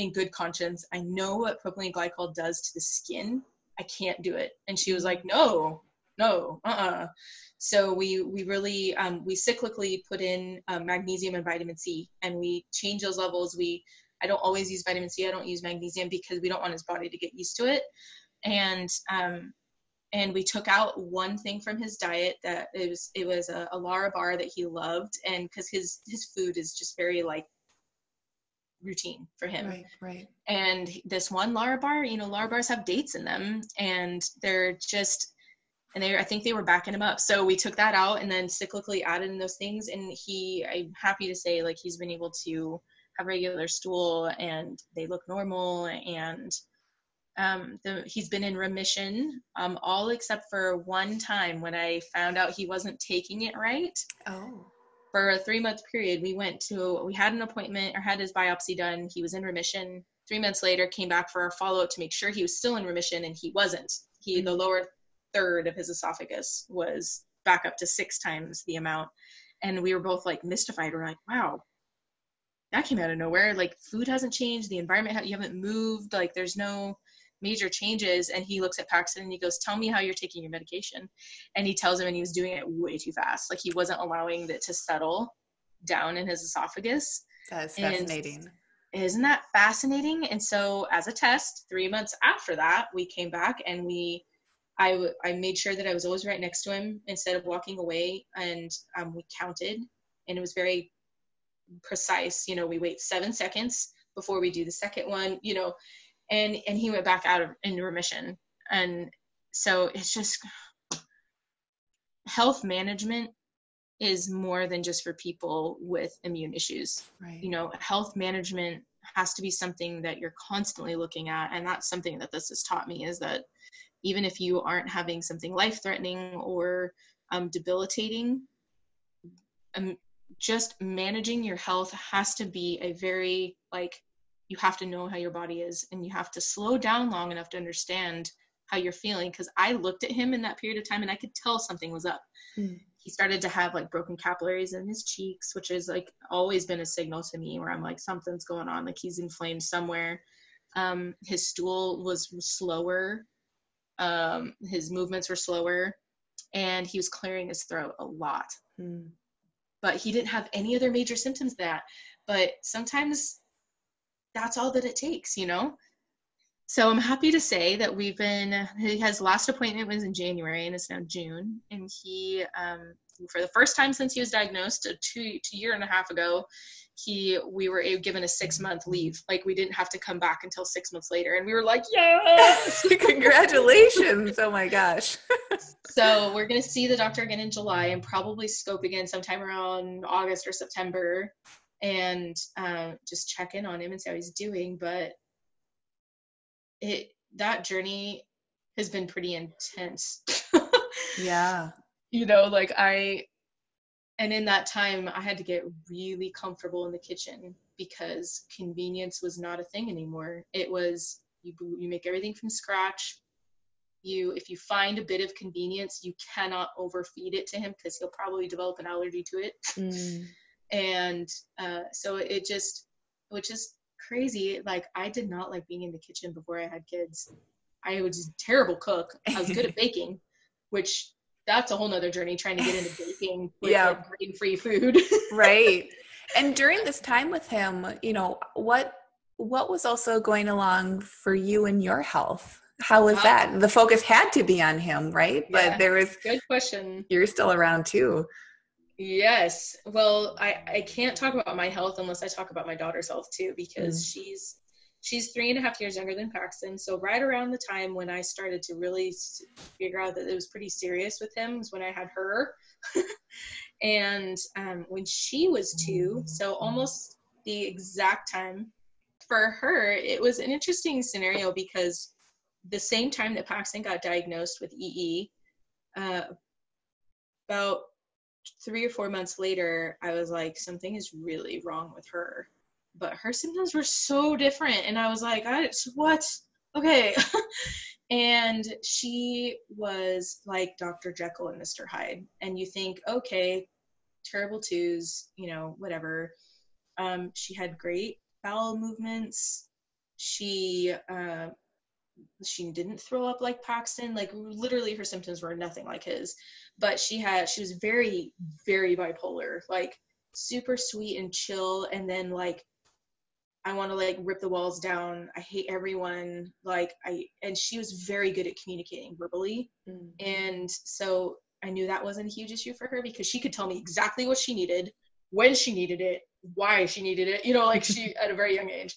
in good conscience i know what propylene glycol does to the skin i can't do it and she was like no no uh-uh so we we really um, we cyclically put in um, magnesium and vitamin C, and we change those levels. We I don't always use vitamin C. I don't use magnesium because we don't want his body to get used to it. And um, and we took out one thing from his diet that it was it was a, a Larabar that he loved, and because his his food is just very like routine for him. Right, right. And this one Larabar, you know, Larabars have dates in them, and they're just and they I think they were backing him up. So we took that out and then cyclically added in those things. And he, I'm happy to say, like he's been able to have regular stool and they look normal and um, the, he's been in remission, um, all except for one time when I found out he wasn't taking it right. Oh. For a three month period, we went to, we had an appointment or had his biopsy done. He was in remission. Three months later, came back for our follow up to make sure he was still in remission, and he wasn't. He, mm-hmm. the lower third of his esophagus was back up to six times the amount. And we were both like mystified. We're like, wow, that came out of nowhere. Like food hasn't changed, the environment you haven't moved, like there's no major changes. And he looks at Paxton and he goes, "Tell me how you're taking your medication." And he tells him, and he was doing it way too fast. Like he wasn't allowing it to settle down in his esophagus. That's fascinating. And isn't that fascinating? And so, as a test, three months after that, we came back and we I, w- I made sure that I was always right next to him instead of walking away, and um, we counted, and it was very precise. You know, we wait seven seconds before we do the second one. You know, and and he went back out of into remission, and so it's just health management is more than just for people with immune issues. Right. You know, health management has to be something that you're constantly looking at, and that's something that this has taught me is that even if you aren't having something life threatening or um, debilitating um, just managing your health has to be a very like you have to know how your body is and you have to slow down long enough to understand how you're feeling because i looked at him in that period of time and i could tell something was up mm. he started to have like broken capillaries in his cheeks which is like always been a signal to me where i'm like something's going on like he's inflamed somewhere um, his stool was slower um, his movements were slower, and he was clearing his throat a lot. Mm. But he didn't have any other major symptoms that. But sometimes that's all that it takes, you know? So I'm happy to say that we've been, his last appointment was in January and it's now June. And he, um, for the first time since he was diagnosed a two, two year and a half ago, he we were given a six month leave. Like we didn't have to come back until six months later. And we were like yes! Congratulations. Oh my gosh. So we're going to see the doctor again in july and probably scope again sometime around august or september and um, just check in on him and see how he's doing but it that journey has been pretty intense. Yeah. You know like i and in that time i had to get really comfortable in the kitchen because convenience was not a thing anymore. It was you you make everything from scratch. You if you find a bit of convenience you cannot overfeed it to him because he'll probably develop an allergy to it. Mm. And uh, so it just which is crazy like i did not like being in the kitchen before i had kids i was a terrible cook i was good at baking which that's a whole nother journey trying to get into baking with yeah. like grain free food. right. And during this time with him, you know, what what was also going along for you and your health? How was that? The focus had to be on him, right? Yeah, but there was good question. You're still around too. Yes. Well, I I can't talk about my health unless I talk about my daughter's health too because mm. she's she's three and a half years younger than Paxton. So right around the time when I started to really figure out that it was pretty serious with him was when I had her. and um, when she was two, so almost the exact time for her, it was an interesting scenario because the same time that Paxton got diagnosed with EE, uh, about three or four months later, I was like, something is really wrong with her. But her symptoms were so different. And I was like, I, what? Okay. and she was like Dr. Jekyll and Mr. Hyde. And you think, okay, terrible twos, you know, whatever. Um, she had great bowel movements. She uh, she didn't throw up like Paxton. Like literally, her symptoms were nothing like his. But she had she was very very bipolar, like super sweet and chill, and then like I want to like rip the walls down. I hate everyone. Like I and she was very good at communicating verbally, mm-hmm. and so I knew that wasn't a huge issue for her because she could tell me exactly what she needed, when she needed it, why she needed it. You know, like she at a very young age.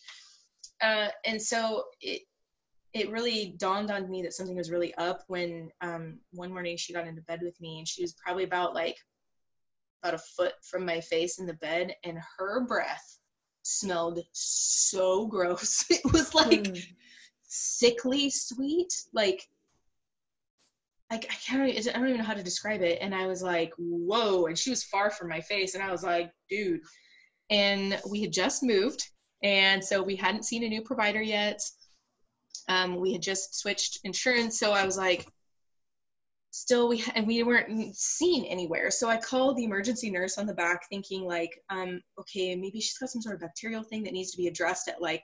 Uh, and so it it really dawned on me that something was really up when um, one morning she got into bed with me and she was probably about like about a foot from my face in the bed and her breath smelled so gross. It was like mm. sickly sweet, like like I can't I don't even know how to describe it. And I was like, whoa. And she was far from my face. And I was like, dude. And we had just moved. And so we hadn't seen a new provider yet. Um, we had just switched insurance. So I was like, still we and we weren't seen anywhere so i called the emergency nurse on the back thinking like um okay maybe she's got some sort of bacterial thing that needs to be addressed at like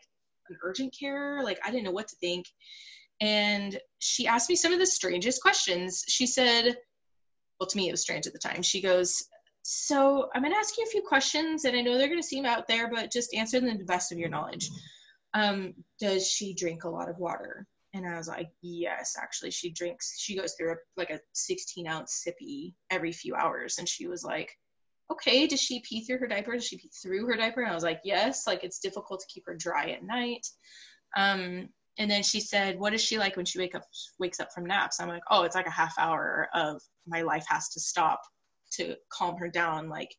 an urgent care like i didn't know what to think and she asked me some of the strangest questions. She said, well, to me, it was strange at the time. She goes, So I'm going to ask you a few questions, and I know they're going to seem out there, but just answer them to the best of your knowledge. Um, does she drink a lot of water? And I was like, yes, actually, she drinks. She goes through a, like a 16 ounce sippy every few hours. And she was like, okay, does she pee through her diaper? Does she pee through her diaper? And I was like, yes, like it's difficult to keep her dry at night. Um, and then she said, "What is she like when she wake up wakes up from naps?" I'm like, "Oh, it's like a half hour of my life has to stop to calm her down, like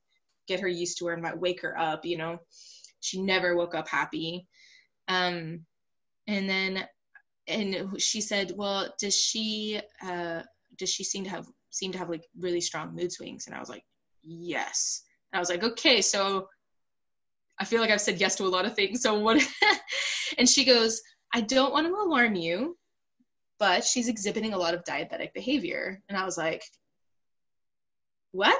get her used to her and might wake her up." You know, she never woke up happy. Um, and then, and she said, "Well, does she uh, does she seem to have seem to have like really strong mood swings?" And I was like, "Yes." And I was like, "Okay, so." I feel like I've said yes to a lot of things. So what? and she goes, I don't want to alarm you, but she's exhibiting a lot of diabetic behavior. And I was like, what?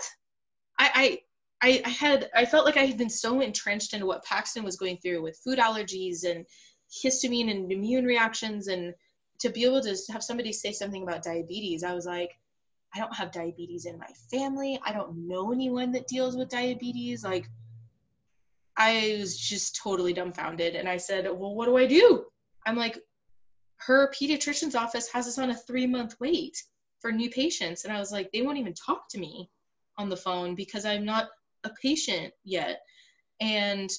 I, I, had, I felt like I had been so entrenched into what Paxton was going through with food allergies and histamine and immune reactions. And to be able to have somebody say something about diabetes, I was like, I don't have diabetes in my family. I don't know anyone that deals with diabetes. Like, I was just totally dumbfounded. And I said, Well, what do I do? I'm like, her pediatrician's office has us on a three month wait for new patients. And I was like, they won't even talk to me on the phone because I'm not a patient yet. And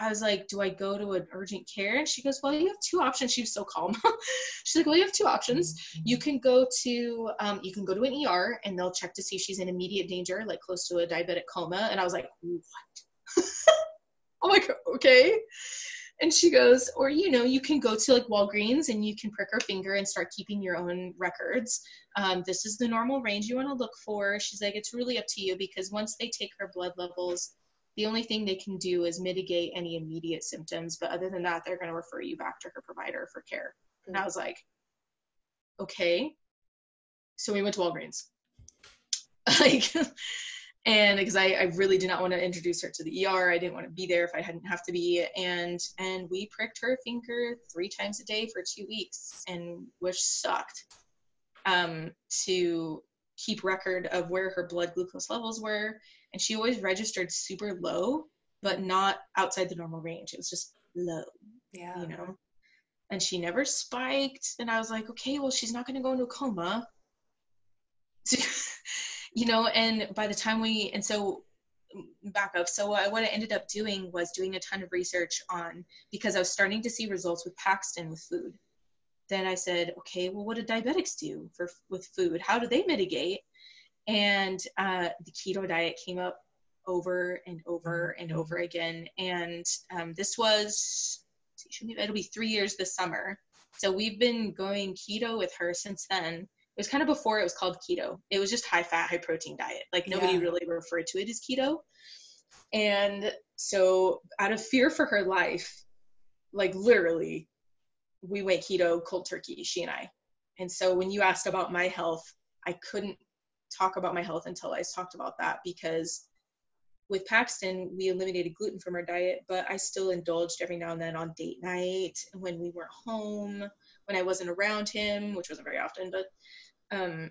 I was like, do I go to an urgent care? And she goes, well, you have two options. She was so calm. she's like, well, you have two options. You can go to, um, you can go to an ER and they'll check to see if she's in immediate danger, like close to a diabetic coma. And I was like, what? I'm like, okay and she goes, or you know, you can go to like Walgreens and you can prick her finger and start keeping your own records. Um, this is the normal range you want to look for. She's like, it's really up to you because once they take her blood levels, the only thing they can do is mitigate any immediate symptoms. But other than that, they're going to refer you back to her provider for care. Mm-hmm. And I was like, okay. So we went to Walgreens. like, and because I, I really did not want to introduce her to the ER, I didn't want to be there if I hadn't have to be. And and we pricked her finger three times a day for two weeks, and which sucked. Um, to keep record of where her blood glucose levels were, and she always registered super low, but not outside the normal range. It was just low. Yeah. You know. And she never spiked, and I was like, okay, well, she's not going to go into a coma. you know, and by the time we, and so back up. So what I ended up doing was doing a ton of research on because I was starting to see results with Paxton with food. Then I said, okay, well, what do diabetics do for with food? How do they mitigate? And uh, the keto diet came up over and over and over again. And um, this was it'll be three years this summer. So we've been going keto with her since then was kind of before it was called keto. It was just high fat, high protein diet. Like nobody yeah. really referred to it as keto. And so out of fear for her life, like literally, we went keto cold turkey, she and I. And so when you asked about my health, I couldn't talk about my health until I talked about that because with Paxton, we eliminated gluten from our diet, but I still indulged every now and then on date night when we weren't home, when I wasn't around him, which wasn't very often. But um,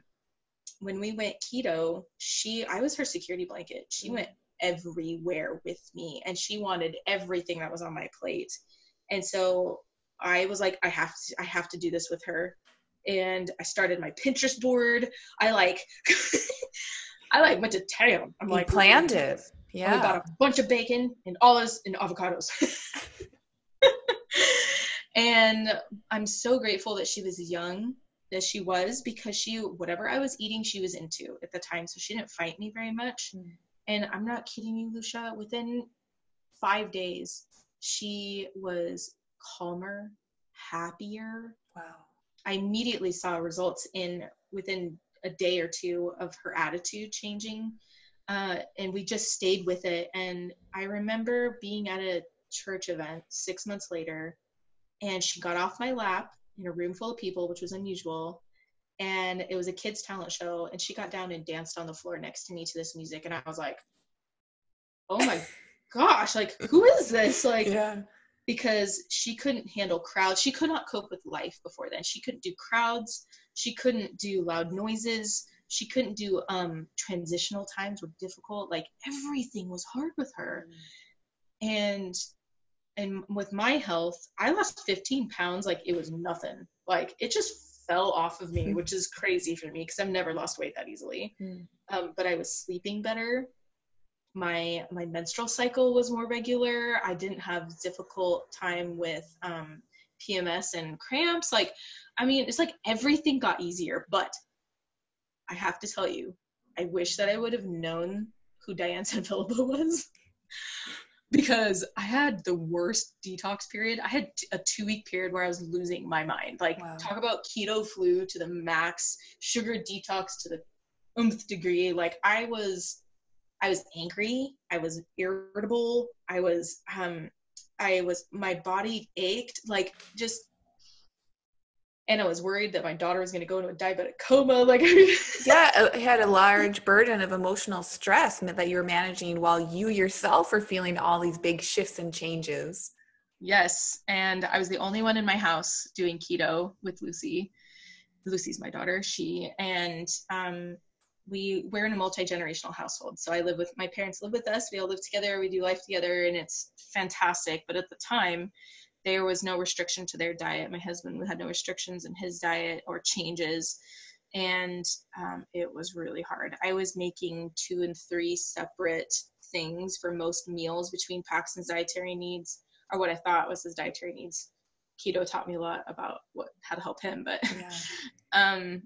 when we went keto, she, I was her security blanket. She went everywhere with me and she wanted everything that was on my plate. And so I was like, I have to, I have to do this with her. And I started my Pinterest board. I like, I like went to town. I'm you like planned it. Yeah. We got a bunch of bacon and olives and avocados. and I'm so grateful that she was young as she was because she whatever I was eating she was into at the time so she didn't fight me very much. Mm. And I'm not kidding you, Lucia, within 5 days she was calmer, happier. Wow. I immediately saw results in within a day or two of her attitude changing uh, and we just stayed with it. And I remember being at a church event six months later, and she got off my lap in a room full of people, which was unusual. And it was a kids' talent show, and she got down and danced on the floor next to me to this music, and I was like, "Oh my gosh! Like, who is this? Like, yeah." Because she couldn't handle crowds. She could not cope with life before then. She couldn't do crowds. She couldn't do loud noises she couldn't do um transitional times were difficult like everything was hard with her mm. and and with my health i lost 15 pounds like it was nothing. Like it just fell off of me mm. which is crazy for me because i've never lost weight that easily. Mm. um, but i was sleeping better. My my menstrual cycle was more regular. I didn't have difficult time with um, pms and cramps. Like i mean it's like everything got easier but I have to tell you, I wish that I would have known who Diane Sanfilippo was because I had the worst detox period. I had a two week period where I was losing my mind. Like, wow. talk about keto flu to the max, sugar detox to the umph degree. Like, I was. I was angry. I was irritable. I was um I was my body ached like just and I was worried that my daughter was going to go into a diabetic coma. Like, yeah, it had a large burden of emotional stress that you were managing while you yourself were feeling all these big shifts and changes. Yes, and I was the only one in my house doing keto with Lucy. Lucy's my daughter. She and um, we we're in a multi generational household. So I live with my parents live with us. We all live together. We do life together, and it's fantastic. But at the time, there was no restriction to their diet. My husband had no restrictions in his diet or changes. And um, it was really hard. I was making two and three separate things for most meals between Paxton's dietary needs, or what I thought was his dietary needs. Keto taught me a lot about what how to help him, but yeah. um,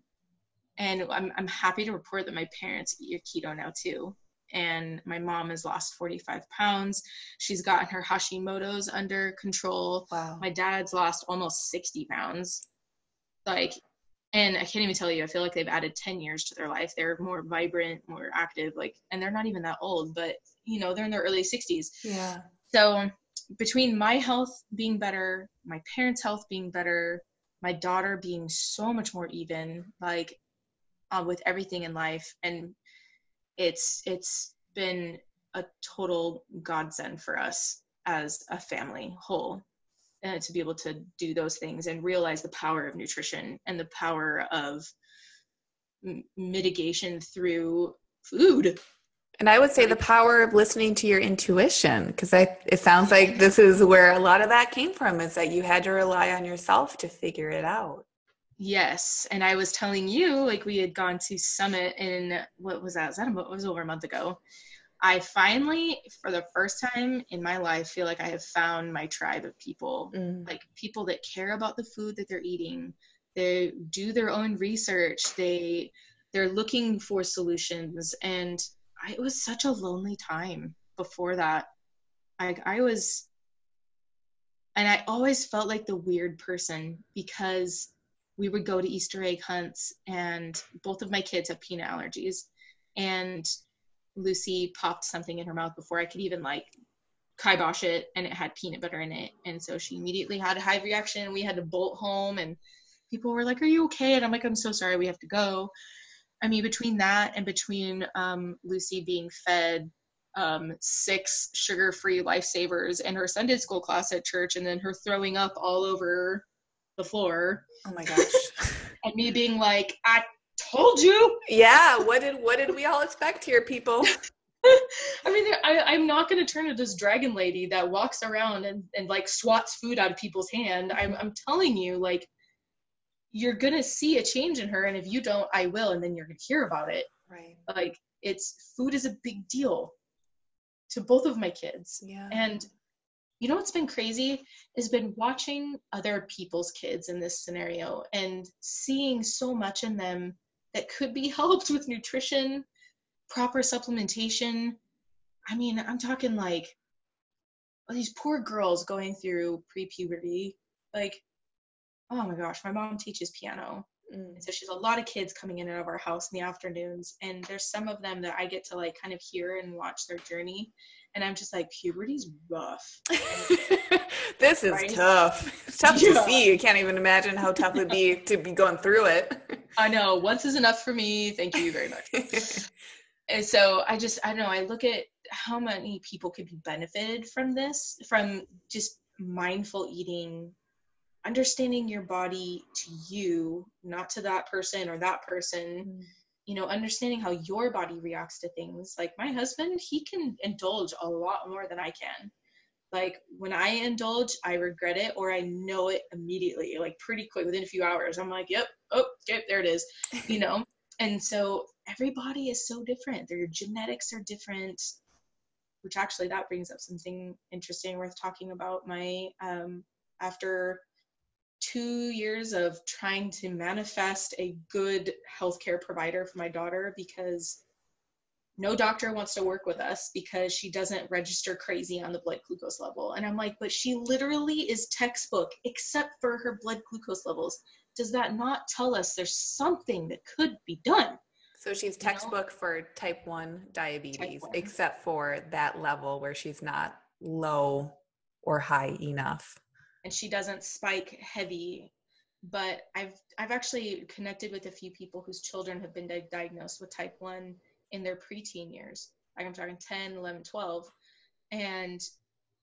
and I'm I'm happy to report that my parents eat your keto now too and my mom has lost 45 pounds. She's gotten her Hashimoto's under control. Wow. My dad's lost almost 60 pounds. Like, and I can't even tell you, I feel like they've added 10 years to their life. They're more vibrant, more active, like, and they're not even that old, but you know, they're in their early 60s. Yeah. So, between my health being better, my parents' health being better, my daughter being so much more even, like, uh, with everything in life, and it's it's been a total godsend for us as a family whole uh, to be able to do those things and realize the power of nutrition and the power of m- mitigation through food. And i would say the power of listening to your intuition because I it sounds like this is where a lot of that came from is that you had to rely on yourself to figure it out Yes, and I was telling you, like we had gone to Summit in what was that? Was that a, it was over a month ago. I finally, for the first time in my life, feel like I have found my tribe of people, mm. like people that care about the food that they're eating. They do their own research. They they're looking for solutions, and I, it was such a lonely time before that. Like I was, and I always felt like the weird person because we would go to Easter egg hunts, and both of my kids have peanut allergies. And Lucy popped something in her mouth before I could even like kibosh it, and it had peanut butter in it. And so she immediately had a hive reaction. We had to bolt home, and people were like, Are you okay? And I'm like, I'm so sorry, we have to go. I mean, between that and between um, Lucy being fed um, six sugar free lifesavers in her Sunday school class at church, and then her throwing up all over the floor. Oh my gosh. and me being like, I told you. Yeah. What did what did we all expect here, people? I mean, I, I'm not going to turn to this dragon lady that walks around and, and like swats food out of people's hand. I'm, I'm telling you, like, you're going to see a change in her. And if you don't, I will. And then you're going to hear about it. Right. Like, it's food is a big deal to both of my kids. Yeah. And you know what's been crazy has been watching other people's kids in this scenario and seeing so much in them that could be helped with nutrition, proper supplementation. I mean, I'm talking like these poor girls going through pre-puberty. Like, oh my gosh, my mom teaches piano. Mm. So she's a lot of kids coming in and out of our house in the afternoons, and there's some of them that I get to like kind of hear and watch their journey, and I'm just like, puberty's rough. this is right? tough. It's tough yeah. to see. I can't even imagine how tough it'd be to be going through it. I know. Once is enough for me. Thank you very much. and so I just, I don't know. I look at how many people could be benefited from this, from just mindful eating understanding your body to you, not to that person or that person. Mm. You know, understanding how your body reacts to things. Like my husband, he can indulge a lot more than I can. Like when I indulge, I regret it or I know it immediately, like pretty quick within a few hours. I'm like, yep, oh, okay, there it is. You know? and so everybody is so different. Their genetics are different which actually that brings up something interesting worth talking about my um, after two years of trying to manifest a good healthcare provider for my daughter because no doctor wants to work with us because she doesn't register crazy on the blood glucose level. And I'm like, but she literally is textbook except for her blood glucose levels. Does that not tell us there's something that could be done? So she's textbook you know? for type 1 diabetes, type 1. except for that level where she's not low or high enough and she doesn't spike heavy but i've i've actually connected with a few people whose children have been di- diagnosed with type 1 in their preteen years. Like i'm talking 10 11 12 and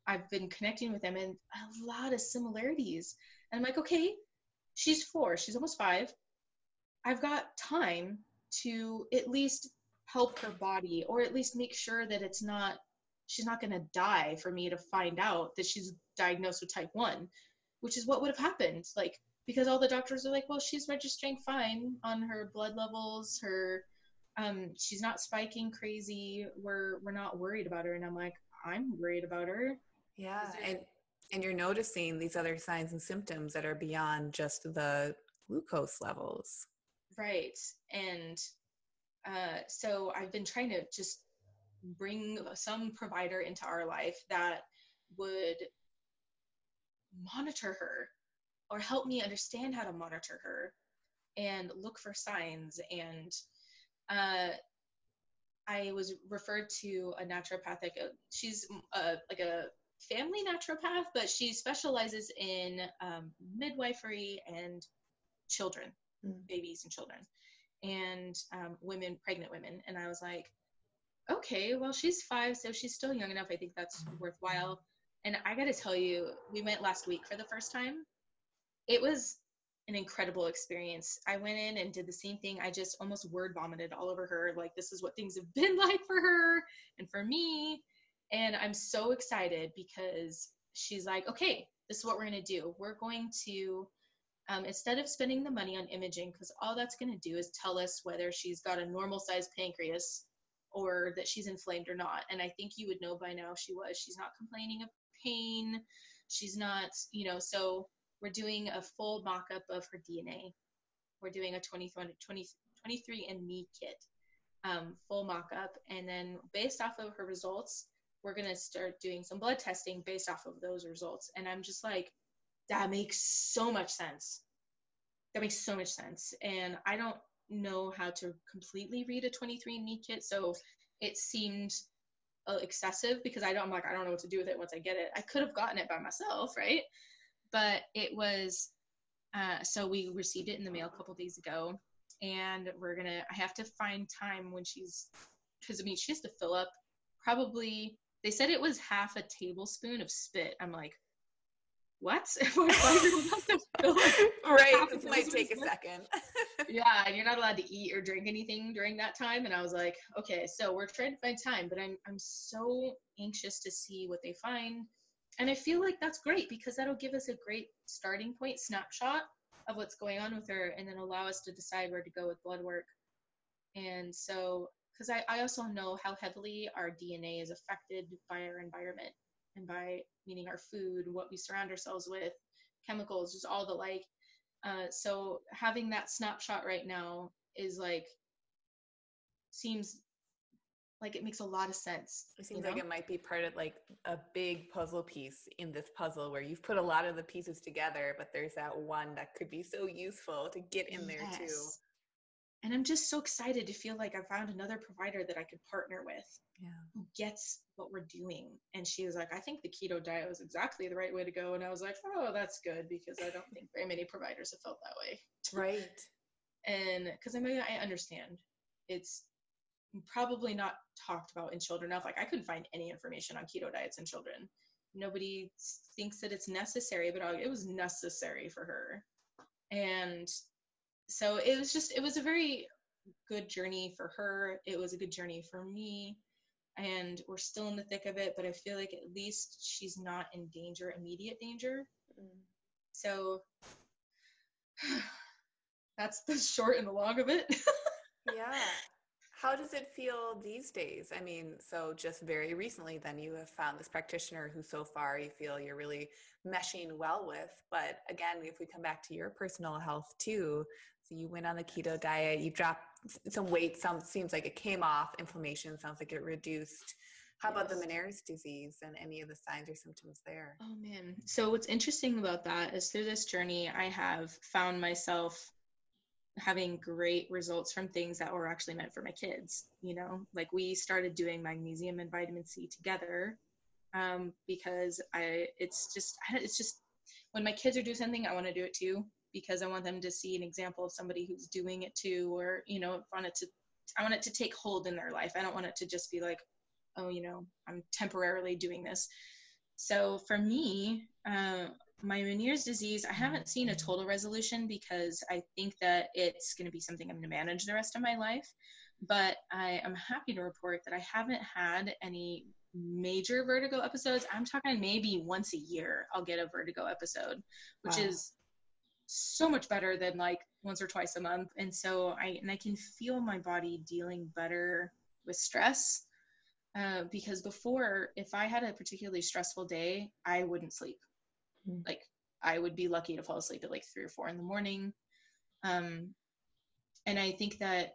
i've been connecting with them and a lot of similarities. And i'm like okay she's four. She's almost five. I've got time to at least help her body or at least make sure that it's not she's not going to die for me to find out that she's diagnosed with type 1 which is what would have happened. Like because all the doctors are like well she's registering fine on her blood levels. Her um she's not spiking crazy. We're we're not worried about her. And i'm like i'm worried about her. Yeah and and you're noticing these other signs and symptoms that are beyond just the glucose levels. Right. And uh, so i've been trying to just bring some provider into our life that would monitor her or help me understand how to monitor her and look for signs and uh, i was referred to a naturopathic uh, she's a, uh, like a family naturopath but she specializes in um, midwifery and children mm. babies and children and um, women pregnant women and i was like okay, well, she's five, so she's still young enough. I think that's worthwhile. And I got to tell you, we went last week for the first time. It was an incredible experience. I went in and did the same thing. I just almost word vomited all over her. Like, this is what things have been like for her and for me. And I'm so excited because she's like, okay, this is what we're going to do. We're going to, um, instead of spending the money on imaging, because all that's going to do is tell us whether she's got a normal sized pancreas or that she's inflamed or not. And I think you would know by now she was. She's not complaining of pain. She's not, you know, so we're doing a full mock up of her DNA. We're doing a 20, 20, 23andMe kit, um, full mock up. And then based off of her results, we're going to start doing some blood testing based off of those results. And I'm just like, that makes so much sense. that makes so much sense. And I don't know how to completely read a 23andMe kit, so it seemed excessive because I don't. I'm like I don't know what to do with it once I get it. I could have gotten it by myself, right? But it was. Uh, so we received it in the mail a couple days ago, and we're gonna. I have to find time when she's because I mean she has to fill up probably. They said it was half a tablespoon of spit. I'm like, what? right. This might take a second. yeah, and you're not allowed to eat or drink anything during that time. And I was like, okay, so we're trying to find time, but I'm I'm so anxious to see what they find. And I feel like that's great because that'll give us a great starting point, snapshot of what's going on with her, and then allow us to decide where to go with blood work. And so, because I, I also know how heavily our DNA is affected by our environment and by meaning our food, what we surround ourselves with, chemicals, just all the like. Uh, so having that snapshot right now is like seems like it makes a lot of sense. It seems you know? like it might be part of like a big puzzle piece in this puzzle where you've put a lot of the pieces together, but there's that one that could be so useful to get in there yes. too and i'm just so excited to feel like i found another provider that i could partner with yeah. who gets what we're doing. And she was like i think the keto diet was exactly the right way to go. And i was like oh that's good because i don't think very many providers have felt that way. Right. And because i mean i understand. It's probably not talked about in children enough. Like i couldn't find any information on keto diets in children. Nobody thinks that it's necessary but uh, it was necessary for her. And so it was just it was a very good journey for her it was a good journey for me and we're still in the thick of it but i feel like at least she's not in danger immediate danger mm. so that's the short and the long of it yeah how does it feel these days? I mean, so just very recently, then you have found this practitioner who so far you feel you're really meshing well with. But again, if we come back to your personal health too, so you went on the keto diet, you dropped some weight, some seems like it came off, inflammation sounds like it reduced. How about the Meniere's disease and any of the signs or symptoms there? Oh man. So what's interesting about that is through this journey I have found myself having great results from things that were actually meant for my kids you know like we started doing magnesium and vitamin c together um, because i it's just it's just when my kids are doing something i want to do it too because i want them to see an example of somebody who's doing it too or you know want it to i want it to take hold in their life i don't want it to just be like oh you know i'm temporarily doing this so for me uh, my Meniere's disease, I haven't seen a total resolution because I think that it's going to be something I'm going to manage the rest of my life. But I am happy to report that I haven't had any major vertigo episodes. I'm talking maybe once a year I'll get a vertigo episode, which wow. is so much better than like once or twice a month. And so I and I can feel my body dealing better with stress. Uh, because before, if I had a particularly stressful day, I wouldn't sleep mm. like I would be lucky to fall asleep at like three or four in the morning. Um, and I think that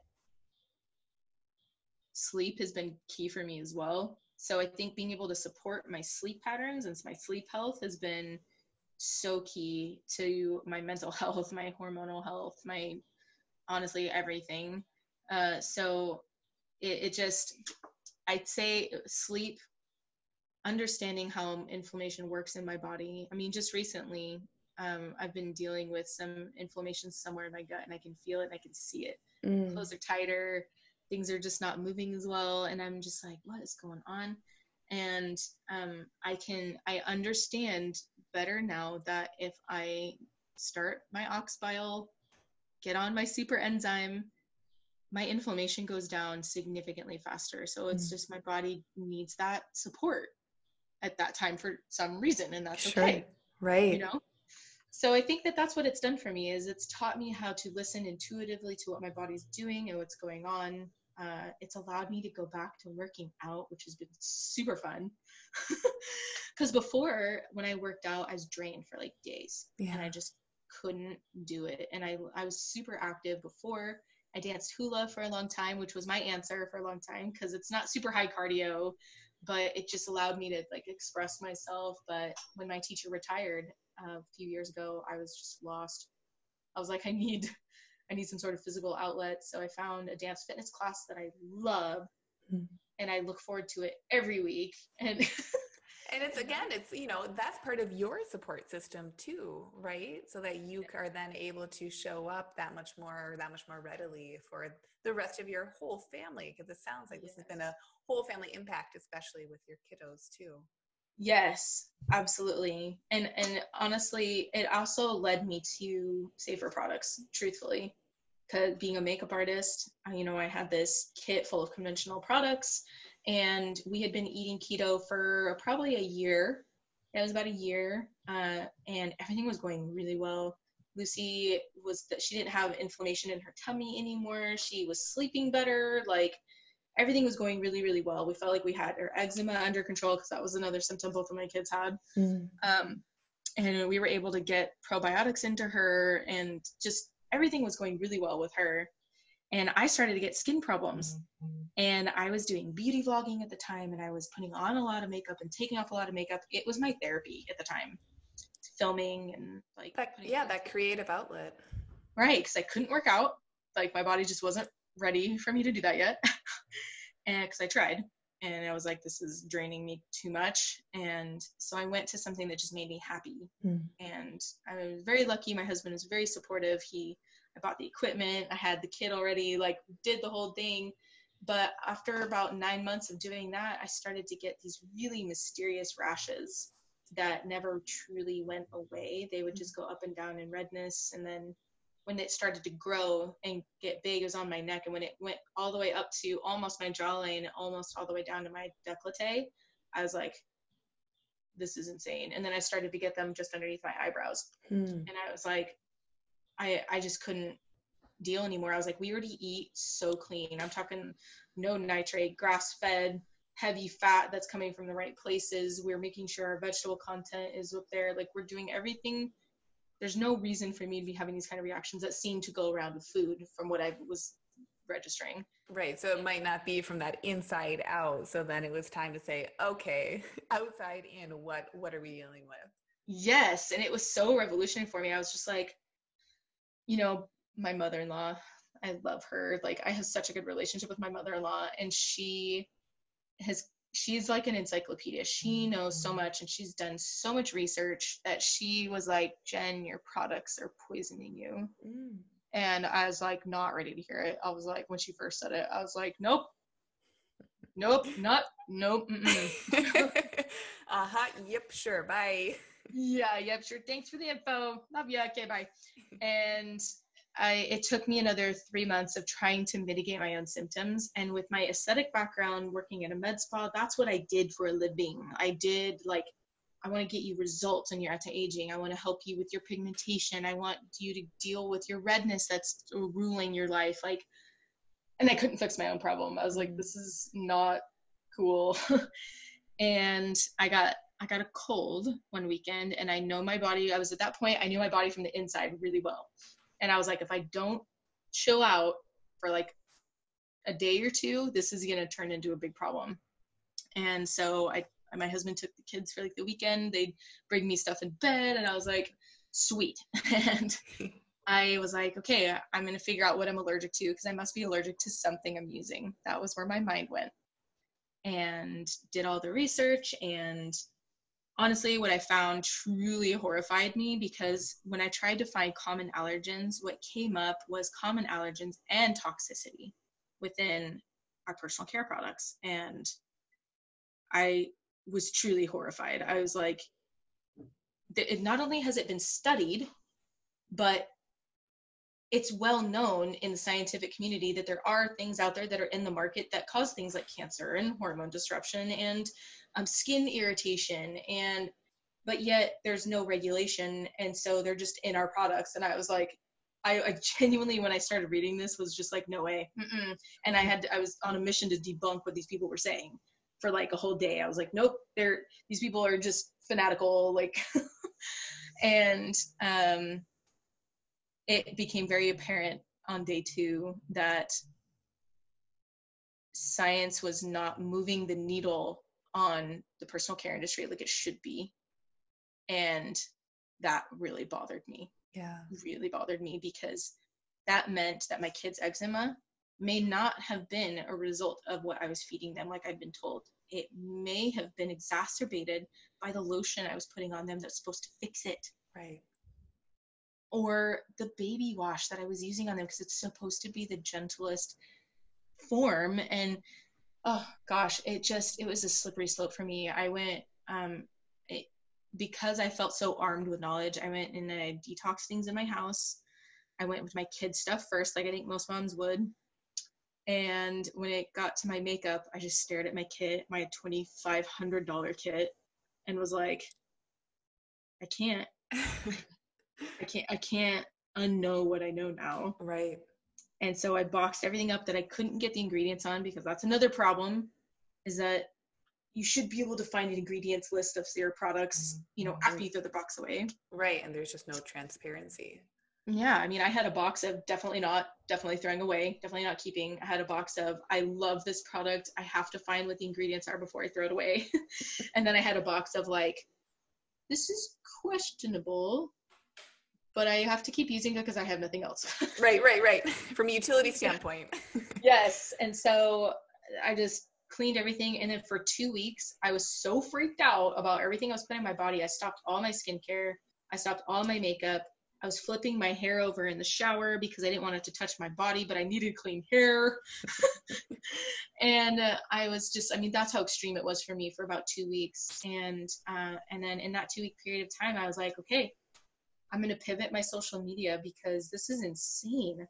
sleep has been key for me as well. So I think being able to support my sleep patterns and my sleep health has been so key to my mental health, my hormonal health, my honestly everything. Uh, so it, it just, I'd say sleep understanding how inflammation works in my body. I mean, just recently, um, I've been dealing with some inflammation somewhere in my gut, and I can feel it, and I can see it. Mm. Clothes are tighter, things are just not moving as well, and I'm just like, what is going on? And um, I can, I understand better now that if I start my ox bile, get on my super enzyme, my inflammation goes down significantly faster. So it's mm. just my body needs that support at that time for some reason and that's sure. okay right you know so i think that that's what it's done for me is it's taught me how to listen intuitively to what my body's doing and what's going on uh, it's allowed me to go back to working out which has been super fun. Because before when i worked out i was drained for like days yeah. and i just couldn't do it. And I, I was super active before. I danced hula for a long time which was my answer for a long time because it's not super high cardio but it just allowed me to like express myself. But when my teacher retired uh, a few years ago i was just lost. I was like, I need, I need some sort of physical outlet. So I found a dance fitness class that I love, mm-hmm. and I look forward to it every week. And and it's again it's you know that's part of your support system too right so that you are then able to show up that much more that much more readily for the rest of your whole family because it sounds like yes. this has been a whole family impact especially with your kiddos too yes absolutely and and honestly it also led me to safer products truthfully because being a makeup artist you know i had this kit full of conventional products and we had been eating keto for probably a year. It was about a year, uh, and everything was going really well. Lucy was that she didn't have inflammation in her tummy anymore. She was sleeping better. Like everything was going really, really well. We felt like we had her eczema under control because that was another symptom both of my kids had. Mm. Um, and we were able to get probiotics into her, and just everything was going really well with her and I started to get skin problems. Mm-hmm. And I was doing beauty vlogging at the time, and I was putting on a lot of makeup and taking off a lot of makeup. It was my therapy at the time, filming and like that, yeah, that creative outlet. Right, because I couldn't work out. Like my body just wasn't ready for me to do that yet, and because I tried, and I was like, this is draining me too much. And so I went to something that just made me happy. Mm. And I was very lucky. My husband was very supportive. He I bought the equipment, I had the kit already, like did the whole thing. But after about nine months of doing that, I started to get these really mysterious rashes that never truly went away. They would just go up and down in redness. And then when it started to grow and get big, it was on my neck. And when it went all the way up to almost my jawline, almost all the way down to my décolleté, I was like, this is insane. And then I started to get them just underneath my eyebrows. Hmm. And I was like, I I just couldn't deal anymore. I was like, we already eat so clean. I'm talking no nitrate, grass fed, heavy fat that's coming from the right places. We're making sure our vegetable content is up there. Like we're doing everything. There's no reason for me to be having these kind of reactions that seem to go around with food from what I was registering. Right. So it might not be from that inside out. So then it was time to say, okay, outside in, what what are we dealing with? Yes. And it was so revolutionary for me. I was just like, you know, my mother in law, I love her. Like, I have such a good relationship with my mother in law, and she has, she's like an encyclopedia. She knows so much, and she's done so much research that she was like, Jen, your products are poisoning you. Mm. And I was like, not ready to hear it. I was like, when she first said it, I was like, nope, nope, not, nope. uh huh. Yep. Sure. Bye yeah, yep, sure. Thanks for the info. Love you. Okay, bye. And I it took me another three months of trying to mitigate my own symptoms. And with my aesthetic background, working at a med spa, that's what I did for a living. I did like I want to get you results on your anti-aging. I want to help you with your pigmentation. I want you to deal with your redness that's ruling your life. Like, and I couldn't fix my own problem. I was like, this is not cool. and I got I got a cold one weekend and I know my body, I was at that point, I knew my body from the inside really well. And I was like, if I don't chill out for like a day or two, this is going to turn into a big problem. And so I, my husband took the kids for like the weekend. They'd bring me stuff in bed and I was like, sweet. and I was like, okay, I'm going to figure out what I'm allergic to because I must be allergic to something I'm using. That was where my mind went. And did all the research and honestly, what I found truly horrified me because when I tried to find common allergens, what came up was common allergens and toxicity within our personal care products. And I was truly horrified. I was like, it not only has it been studied, but it's well known in the scientific community that there are things out there that are in the market that cause things like cancer and hormone disruption and um, skin irritation and but yet there's no regulation. And so they're just in our products. And i was like I, I genuinely when i started reading this was just like no way. Mm-mm. and i had i was on a mission to debunk what these people were saying for like a whole day. I was like nope they're these people are just fanatical like and um it became very apparent on day two that science was not moving the needle on the personal care industry like it should be. And that really bothered me yeah really bothered me because that meant that my kids eczema may not have been a result of what I was feeding them, like i've been told. It may have been exacerbated by the lotion I was putting on them that's supposed to fix it. Right. Or the baby wash that I was using on them because it's supposed to be the gentlest form. And oh gosh, it just, it was a slippery slope for me. I went, um, it, because I felt so armed with knowledge, I went and I detoxed things in my house. I went with my kids stuff first, like I think most moms would. And when it got to my makeup, I just stared at my kit, my $2,500 kit, and was like, I can't. I can't I can't unknow what I know now. Right. And so I boxed everything up that I couldn't get the ingredients on because that's another problem is that you should be able to find an ingredients list of your products, mm-hmm. you know, after you throw the box away. Right. And there's just no transparency. Yeah, I mean, I had a box of definitely not, definitely throwing away, definitely not keeping. I had a box of I love this product. I have to find what the ingredients are before I throw it away. and then I had a box of like, this is questionable, but I have to keep using it because I have nothing else. right, right, right. From a utility standpoint. yes, and so I just cleaned everything, and then for two weeks, I was so freaked out about everything I was putting in my body. I stopped all my skincare. I stopped all my makeup. I was flipping my hair over in the shower because I didn't want it to touch my body, but I needed clean hair. and uh, I was just, I mean, that's how extreme it was for me for about two weeks. And, uh, and then in that two week period of time, I was like, okay, I'm going to pivot my social media because this is insane.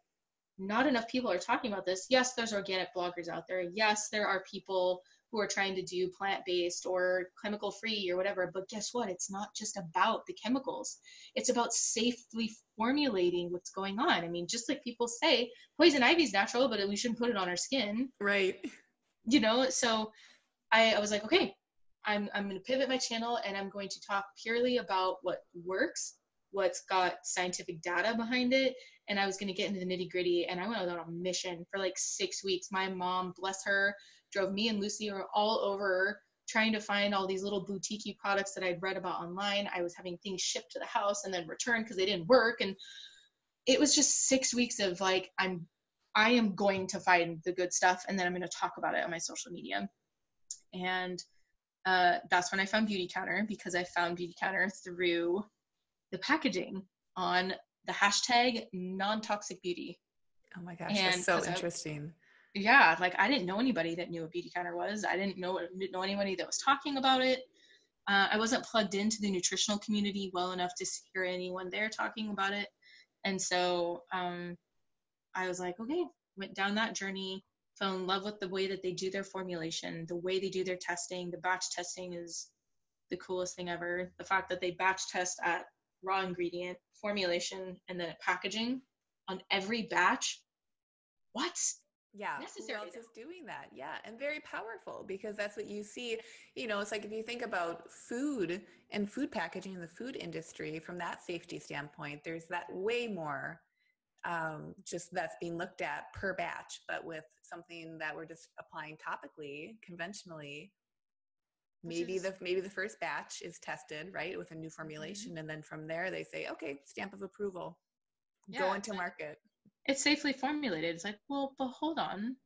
Not enough people are talking about this. Yes, there's organic bloggers out there. Yes, there are people who are trying to do plant based or chemical free or whatever. But guess what? It's not just about the chemicals, it's about safely formulating what's going on. I mean, just like people say, poison ivy is natural, but we shouldn't put it on our skin. Right. You know, so I, I was like, okay, I'm, I'm going to pivot my channel and I'm going to talk purely about what works, what's got scientific data behind it. And I was going to get into the nitty gritty. And I went on a mission for like six weeks. My mom, bless her, drove me and Lucy were all over trying to find all these little boutique products that I'd read about online. I was having things shipped to the house and then returned because they didn't work. And it was just six weeks of like, I'm, I am going to find the good stuff and then I'm going to talk about it on my social media. And uh, that's when I found Beautycounter because I found Beautycounter through the packaging on the hashtag non toxic beauty. Oh my gosh, and that's so interesting. I, yeah, like I didn't know anybody that knew what Beautycounter was. I didn't know didn't know anybody that was talking about it. Uh, I wasn't plugged into the nutritional community well enough to hear anyone there talking about it, and so um, I was like, okay, went down that journey, fell in love with the way that they do their formulation, the way they do their testing. The batch testing is the coolest thing ever. The fact that they batch test at raw ingredient formulation and then packaging on every batch. What? yeah necessary who else is doing that yeah and very powerful because that's what you see you know it's like if you think about food and food packaging in the food industry from that safety standpoint there's that way more um, just that's being looked at per batch but with something that we're just applying topically conventionally maybe the maybe the first batch is tested right with a new mm-hmm. formulation mm-hmm. and then from there they say okay stamp of approval yeah, go into market it's safely formulated. It's like, well, but hold on.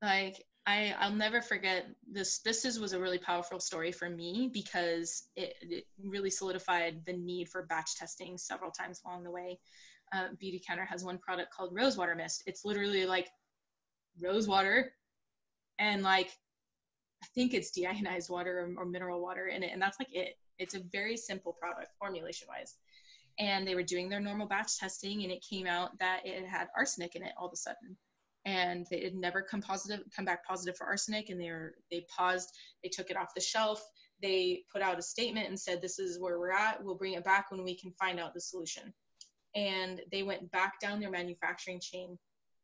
Like I I'll never forget this this is was a really powerful story for me because it, it really solidified the need for batch testing several times along the way. Uh, Beautycounter has one product called Rosewater Mist. It's literally like rose water and like I think it's deionized water or, or mineral water in it, and that's like it. It's a very simple product formulation wise and they were doing their normal batch testing and it came out that it had arsenic in it all of a sudden. And it had never come positive come back positive for arsenic and they were they paused they took it off the shelf. They put out a statement and said this is where we're at. We'll bring it back when we can find out the solution. And they went back down their manufacturing chain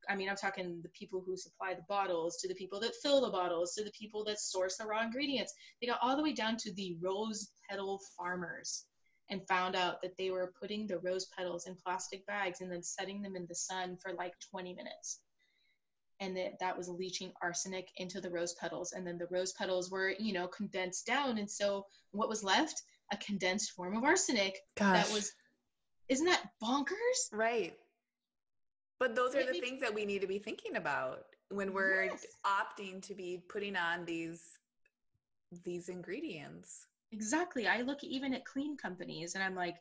i mean i'm talking the people who supply the bottles to the people that fill the bottles to the people that source the raw ingredients they got all the way down to the rose petal farmers and found out that they were putting the rose petals in plastic bags and then setting them in the sun for like 20 minutes and that that was leaching arsenic into the rose petals and then the rose petals were you know condensed down and so what was left a condensed form of arsenic Gosh. that was isn't that bonkers? Right. But those are the things that we need to be thinking about when we're yes. opting to be putting on these these ingredients. Exactly. I look even at clean companies and I'm like,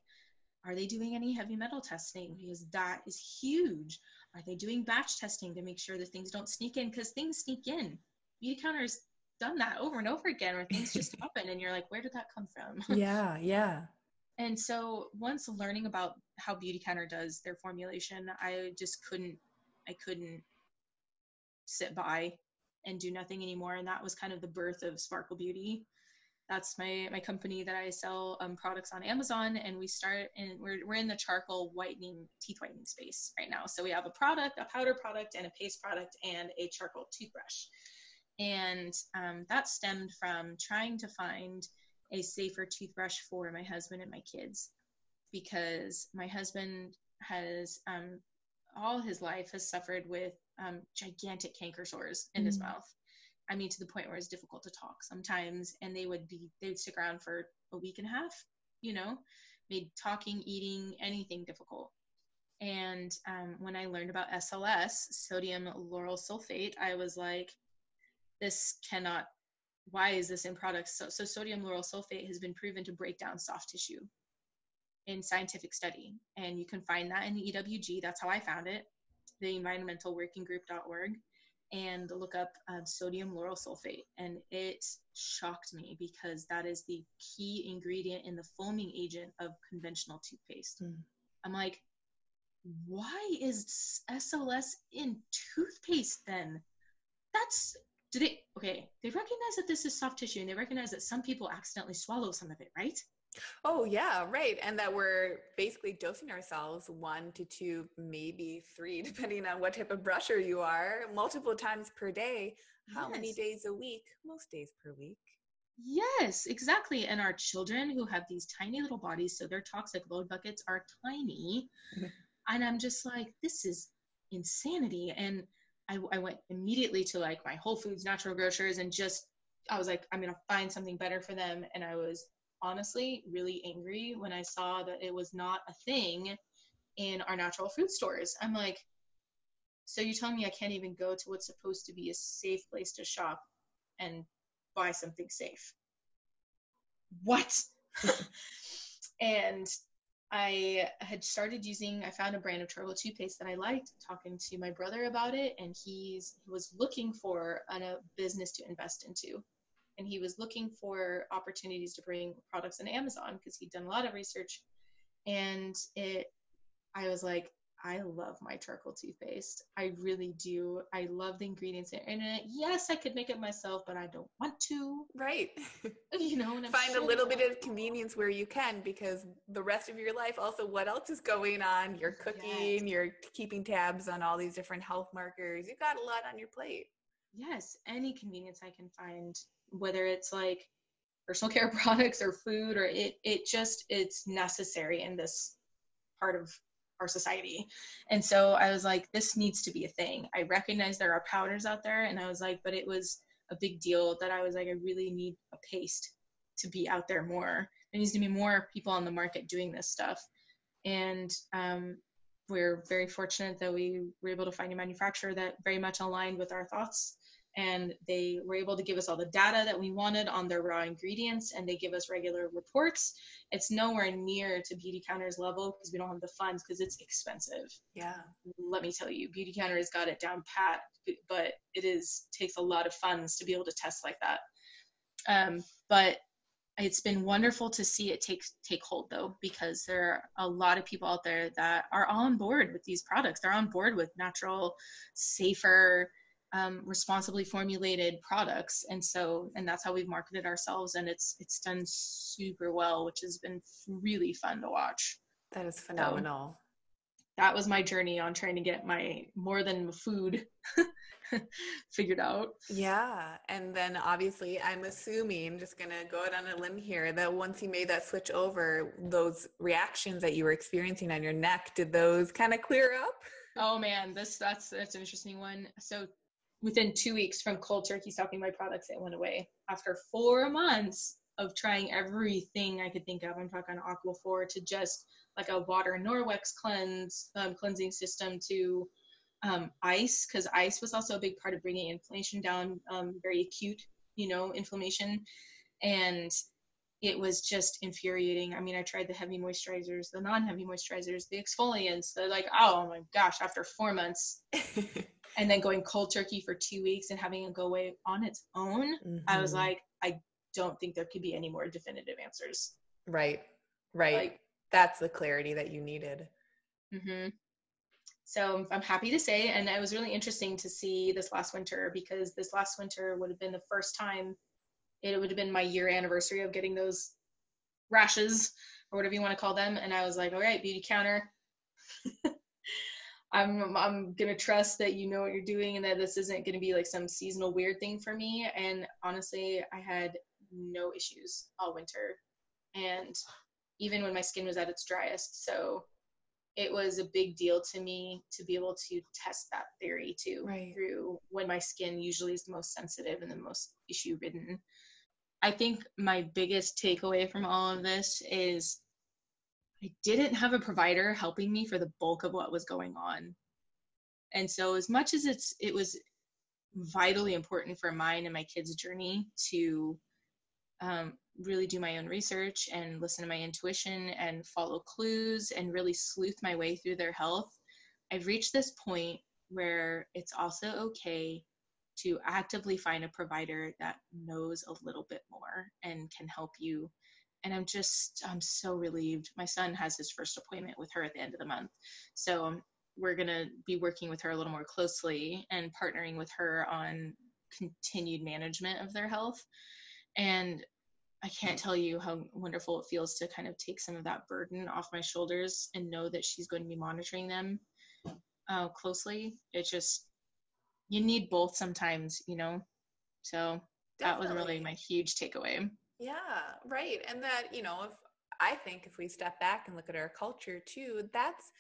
are they doing any heavy metal testing? Because that is huge. Are they doing batch testing to make sure that things don't sneak in? Because things sneak in. Beauty counters done that over and over again where things just happen and you're like, where did that come from? yeah, yeah. And so once learning about how Beautycounter does their formulation, I just couldn't I couldn't sit by and do nothing anymore. And that was kind of the birth of Sparkle Beauty that's my my company that I sell um, products on Amazon, and we start and we're we're in the charcoal whitening teeth whitening space right now. So we have a product, a powder product, and a paste product, and a charcoal toothbrush, and um, that stemmed from trying to find a safer toothbrush for my husband and my kids, because my husband has um, all his life has suffered with um, gigantic canker sores in mm. his mouth I mean, to the point where it's difficult to talk sometimes. And they would be, they would stick around for a week and a half, you know, made talking, eating, anything difficult. And um, when I learned about SLS, sodium lauryl sulfate, I was like, this cannot, why is this in products? So, so sodium lauryl sulfate has been proven to break down soft tissue in scientific study. And you can find that in the EWG. That's how I found it, the environmentalworkinggroup.org and look up uh, sodium lauryl sulfate. And it shocked me because that is the key ingredient in the foaming agent of conventional toothpaste. Mm. I'm like, why is SLS in toothpaste then? That's do they okay? They recognize that this is soft tissue and they recognize that some people accidentally swallow some of it, right? Oh, yeah, right. And that we're basically dosing ourselves one to two, maybe three, depending on what type of brusher you are, multiple times per day. How yes. many days a week? Most days per week. Yes, exactly. And our children who have these tiny little bodies, so their toxic load buckets are tiny. Mm-hmm. and I'm just like, this is insanity. And I, I went immediately to like my Whole Foods natural grocers and just, I was like, I'm to find something better for them. And I was honestly really angry when I saw that it was not a thing in our natural food stores. I'm like, so you telling me I can't even go to what's supposed to be a safe place to shop and buy something safe? What? and I had started using, I found a brand of turbo toothpaste that I liked, talking to my brother about it, and he's he was looking for an, a business to invest into and he was looking for opportunities to bring products on Amazon because he'd done a lot of research. And it, I was like, I love my charcoal toothpaste. I really do. I love the ingredients in it. Uh, yes, I could make it myself, but I don't want to. Right. You know, find sure a little bit of convenience where you can because the rest of your life also what else is going on? You're cooking, yes. you're keeping tabs on all these different health markers. You've got a lot on your plate. Yes, any convenience I can find whether it's like personal care products or food or it it just it's necessary in this part of our society. And so I was like, this needs to be a thing. I recognize there are powders out there, and I was like, but it was a big deal that I was like, I really need a paste to be out there more. There needs to be more people on the market doing this stuff. And um, we're very fortunate that we were able to find a manufacturer that very much aligned with our thoughts and they were able to give us all the data that we wanted on their raw ingredients and they give us regular reports. It's nowhere near to Beautycounter's level because we don't have the funds because it's expensive. Yeah. Let me tell you Beautycounter has got it down pat but it is takes a lot of funds to be able to test like that. Um, but it's been wonderful to see it take take hold though because there are a lot of people out there that are on board with these products. They're on board with natural safer um, responsibly formulated products. And so and that's how we've marketed ourselves and it's it's done super well which has been really fun to watch. That is phenomenal. so that was my journey on trying to get my more than food figured out. Yeah and then obviously i'm assuming just gonna go out on a limb here that once you made that switch over those reactions that you were experiencing on your neck did those kind of clear up? Oh man this that's that's an interesting one. So within two weeks from cold turkey stopping my products, it went away. After four months, of trying everything I could think of. I'm talking Aquaphor to just like a water Norwex cleanse um, cleansing system to um, ice because ice was also a big part of bringing inflammation down, um, very acute, you know, inflammation, and it was just infuriating. I mean, I tried the heavy moisturizers, the non-heavy moisturizers, the exfoliants. They're like, oh my gosh, after four months, and then going cold turkey for two weeks and having it go away on its own, mm-hmm. I was mm-hmm. like, I don't think there could be any more definitive answers. Right, right. Like, That's the clarity that you needed. Mm-hmm. So I'm happy to say, and it was really interesting to see this last winter because this last winter would have been the first time it would have been my year anniversary of getting those rashes or whatever you want to call them. And I was like, all right, Beautycounter. I'm I'm gonna trust that you know what you're doing and that this isn't gonna be like some seasonal weird thing for me. And honestly, I had no issues all winter, and even when my skin was at its driest. So it was a big deal to me to be able to test that theory too right. through when my skin usually is the most sensitive and the most issue ridden. I think my biggest takeaway from all of this is I didn't have a provider helping me for the bulk of what was going on. And so as much as it's it was vitally important for mine and my kids' journey to um, really do my own research and listen to my intuition and follow clues and really sleuth my way through their health, I've reached this point where it's also okay to actively find a provider that knows a little bit more and can help you. And I'm just, I'm so relieved. My son has his first appointment with her at the end of the month. So we're going to be working with her a little more closely and partnering with her on continued management of their health. And I can't tell you how wonderful it feels to kind of take some of that burden off my shoulders and know that she's going to be monitoring them uh, closely. It just, you need both sometimes, you know? So Definitely. that was really my huge takeaway. Yeah, right. And that, you know, if I think if we step back and look at our culture too, that's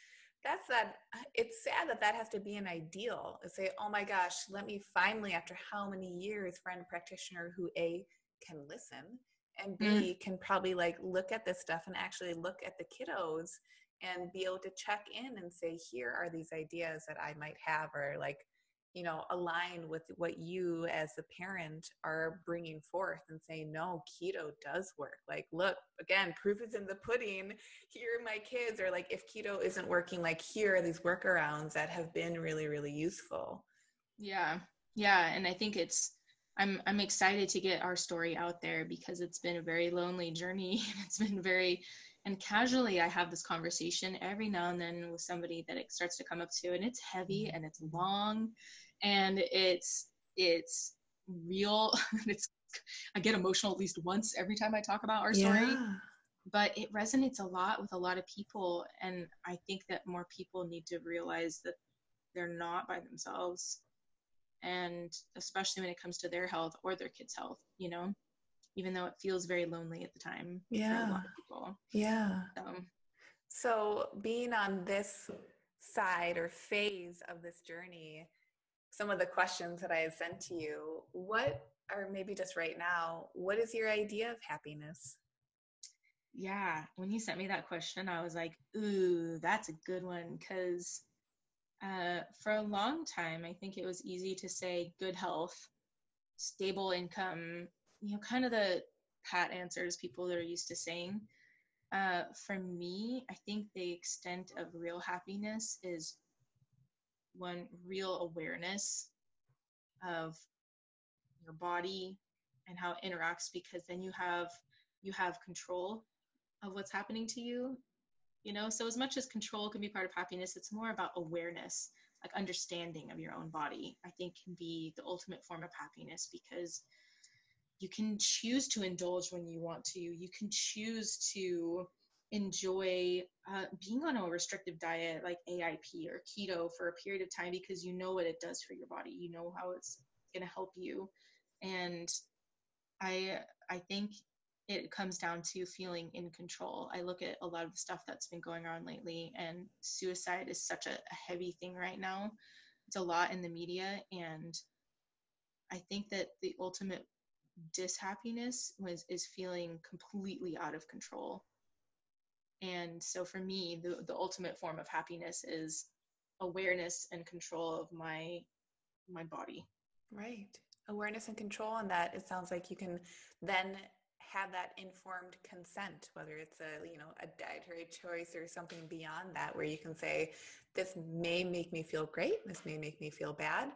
that's that it's sad that that has to be an ideal and say oh my gosh let me finally after how many years find a practitioner who a can listen and mm. B mm. can probably like look at this stuff and actually look at the kiddos and be able to check in and say here are these ideas that I might have or like you know align with what you as a parent are bringing forth and saying no keto does work like look again proof is in the pudding here are my kids or like if keto isn't working like here are these workarounds that have been really really useful yeah yeah and i think it's I'm I'm excited to get our story out there because it's been a very lonely journey. It's been very and casually I have this conversation every now and then with somebody that it starts to come up to and it's heavy mm-hmm. and it's long and it's it's real it's I get emotional at least once every time I talk about our story. Yeah. But it resonates a lot with a lot of people and I think that more people need to realize that they're not by themselves and especially when it comes to their health or their kids' health, you know, even though it feels very lonely at the time yeah. for a lot of people. Yeah. So, so being on this side or phase of this journey, some of the questions that I sent to you, what, or maybe just right now, what is your idea of happiness? Yeah, when you sent me that question, I was like, ooh, that's a good one because uh, for a long time, I think it was easy to say good health, stable income, you know, kind of the pat answers people that are used to saying. Uh, for me, I think the extent of real happiness is one real awareness of your body and how it interacts because then you have you have control of what's happening to you you know? So as much as control can be part of happiness it's more about awareness like understanding of your own body i think can be the ultimate form of happiness because you can choose to indulge when you want to. You can choose to enjoy uh, being on a restrictive diet like aip or keto for a period of time because you know what it does for your body you know how it's going to help you and i i think it comes down to feeling in control. I look at a lot of the stuff that's been going on lately, and suicide is such a, a, heavy thing right now. It's a lot in the media, and I think that the ultimate dishappiness was is feeling completely out of control and so for me the, the ultimate form of happiness is awareness and control of my my body. Right. Awareness and control and that it sounds like you can then have that informed consent whether it's a you know a dietary choice or something beyond that where you can say this may make me feel great this may make me feel bad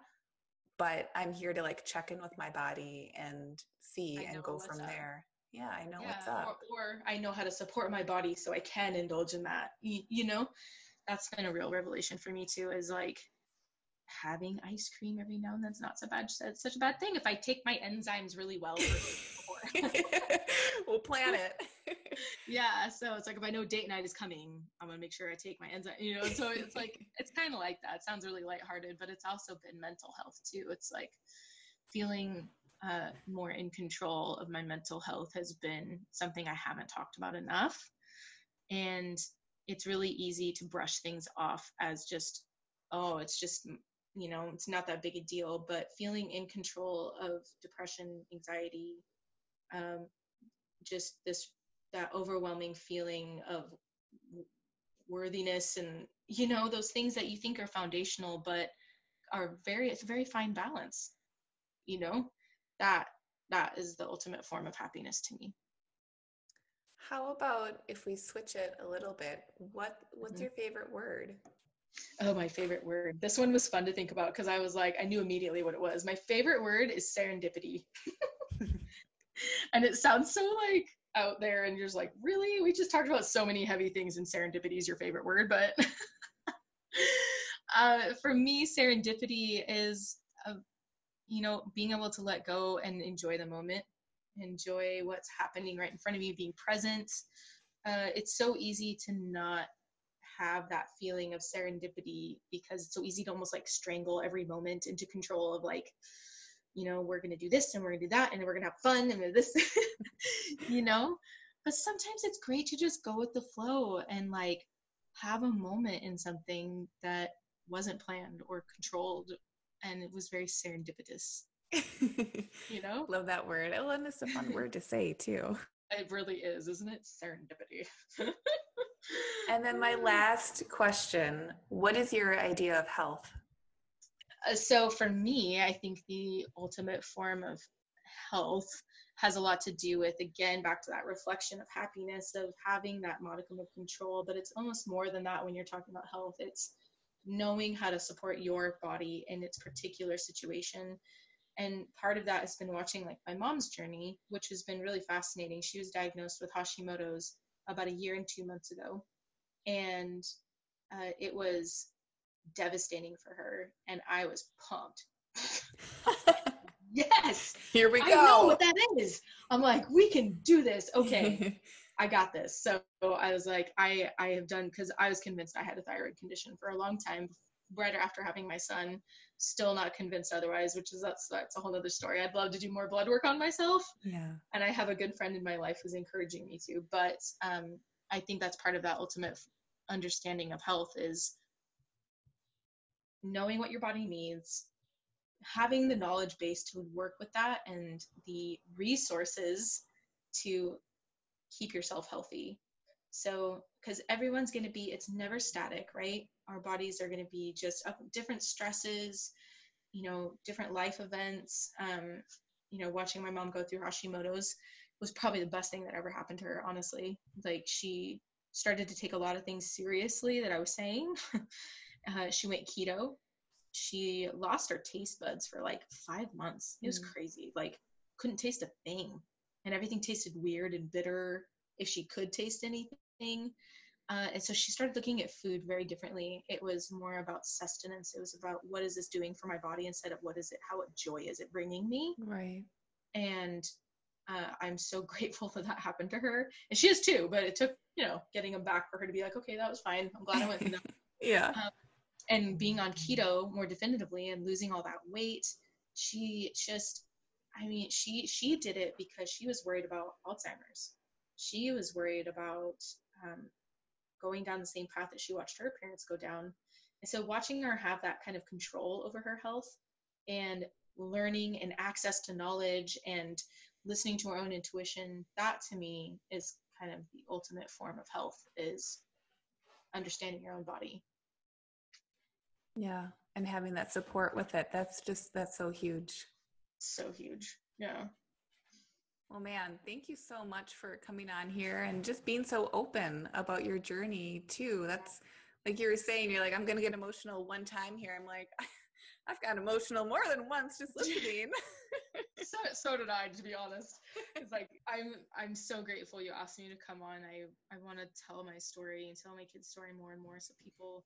but i'm here to like check in with my body and see and go from up. there yeah i know yeah, what's up. or, or, i know how to support my body so i can indulge in that you, you know? That's been a real revelation for me too is like having ice cream every now and then's not so bad such a bad thing if i take my enzymes really well we'll plan it. Yeah so it's like if i know date night is coming i'm gonna make sure i take my enzyme you know so it's like it's kind of like that. It sounds really lighthearted but it's also been mental health too. It's like feeling uh, more in control of my mental health has been something i haven't talked about enough. And it's really easy to brush things off as just oh it's just you know it's not that big a deal. But feeling in control of depression anxiety um, just this that overwhelming feeling of worthiness and you know those things that you think are foundational but are very it's a very fine balance you know that that is the ultimate form of happiness to me. How about if we switch it a little bit what what's mm-hmm. your favorite word? Oh my favorite word. This one was fun to think about because i was like i knew immediately what it was. My favorite word is serendipity. And it sounds so like out there and you're just like really? We just talked about so many heavy things and serendipity is your favorite word but uh, for me serendipity is you know being able to let go and enjoy the moment enjoy what's happening right in front of you being present. Uh, it's so easy to not have that feeling of serendipity because it's so easy to almost like strangle every moment into control of like you know we're going to do this and we're going to do that and we're going to have fun and this you know? But sometimes it's great to just go with the flow and like have a moment in something that wasn't planned or controlled and it was very serendipitous. You know? Love that word. Oh and it's a fun word to say too. It really is isn't it? Serendipity. And then my last question what is your idea of health? Uh, so for me, I think the ultimate form of health has a lot to do with again back to that reflection of happiness of having that modicum of control but it's almost more than that when you're talking about health. It's knowing how to support your body in its particular situation and part of that has been watching like my mom's journey which has been really fascinating she was diagnosed with hashimoto's about a year and two months ago and uh, it was devastating for her, and I was pumped. yes, here we go. I know what that is. I'm like, we can do this. Okay, I got this. So I was like, I I have done because I was convinced I had a thyroid condition for a long time. Right after having my son, still not convinced otherwise, which is that's that's a whole other story. I'd love to do more blood work on myself. Yeah. And I have a good friend in my life who's encouraging me to. But um, I think that's part of that ultimate understanding of health is knowing what your body needs, having the knowledge base to work with that, and the resources to keep yourself healthy. So, because everyone's going to be, it's never static, right? Our bodies are going to be just up different stresses, you know, different life events. Um, you know, watching my mom go through Hashimoto's was probably the best thing that ever happened to her, honestly. Like, she started to take a lot of things seriously that I was saying. Uh, she went keto. She lost her taste buds for like five months. It was mm. crazy. Like, couldn't taste a thing. And everything tasted weird and bitter if she could taste anything. Uh, and so she started looking at food very differently. It was more about sustenance. It was about what is this doing for my body instead of what is it, how what joy is it bringing me? Right. And uh, I'm so grateful that that happened to her. And she is too, but it took, you know, getting them back for her to be like, okay, that was fine. I'm glad I went through that. yeah. Um, and being on keto more definitively and losing all that weight she just i mean she she did it because she was worried about alzheimer's. She was worried about um, going down the same path that she watched her parents go down. And so watching her have that kind of control over her health and learning and access to knowledge and listening to her own intuition that to me is kind of the ultimate form of health is understanding your own body. Yeah and having that support with it that's just that's so huge so huge yeah well man thank you so much for coming on here and just being so open about your journey too that's like you were saying you're like i'm gonna get emotional one time here i'm like I've got emotional more than once just listening. so so did I, to be honest. It's like I'm I'm so grateful you asked me to come on. I I want to tell my story and tell my kids' story more and more so people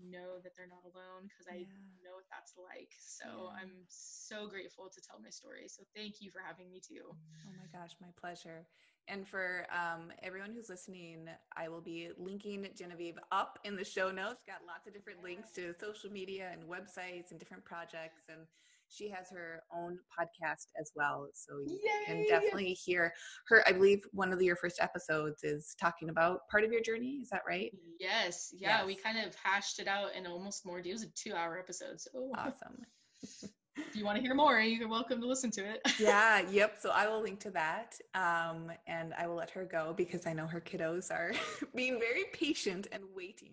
know that they're not alone because I yeah. know what that's like. So yeah. I'm so grateful to tell my story. So thank you for having me too. Oh my gosh, my pleasure. And for um, everyone who's listening, I will be linking Genevieve up in the show notes. Got lots of different links to social media and websites and different projects. And she has her own podcast as well. So you Yay! can definitely hear her. I believe one of your first episodes is talking about part of your journey. Is that right? Yes. Yeah. Yes. We kind of hashed it out in almost more. It was a two hour episode. So awesome. if you want to hear more, you're welcome to listen to it. yeah, yep. So I will link to that. Um, and I will let her go because I know her kiddos are being very patient and waiting.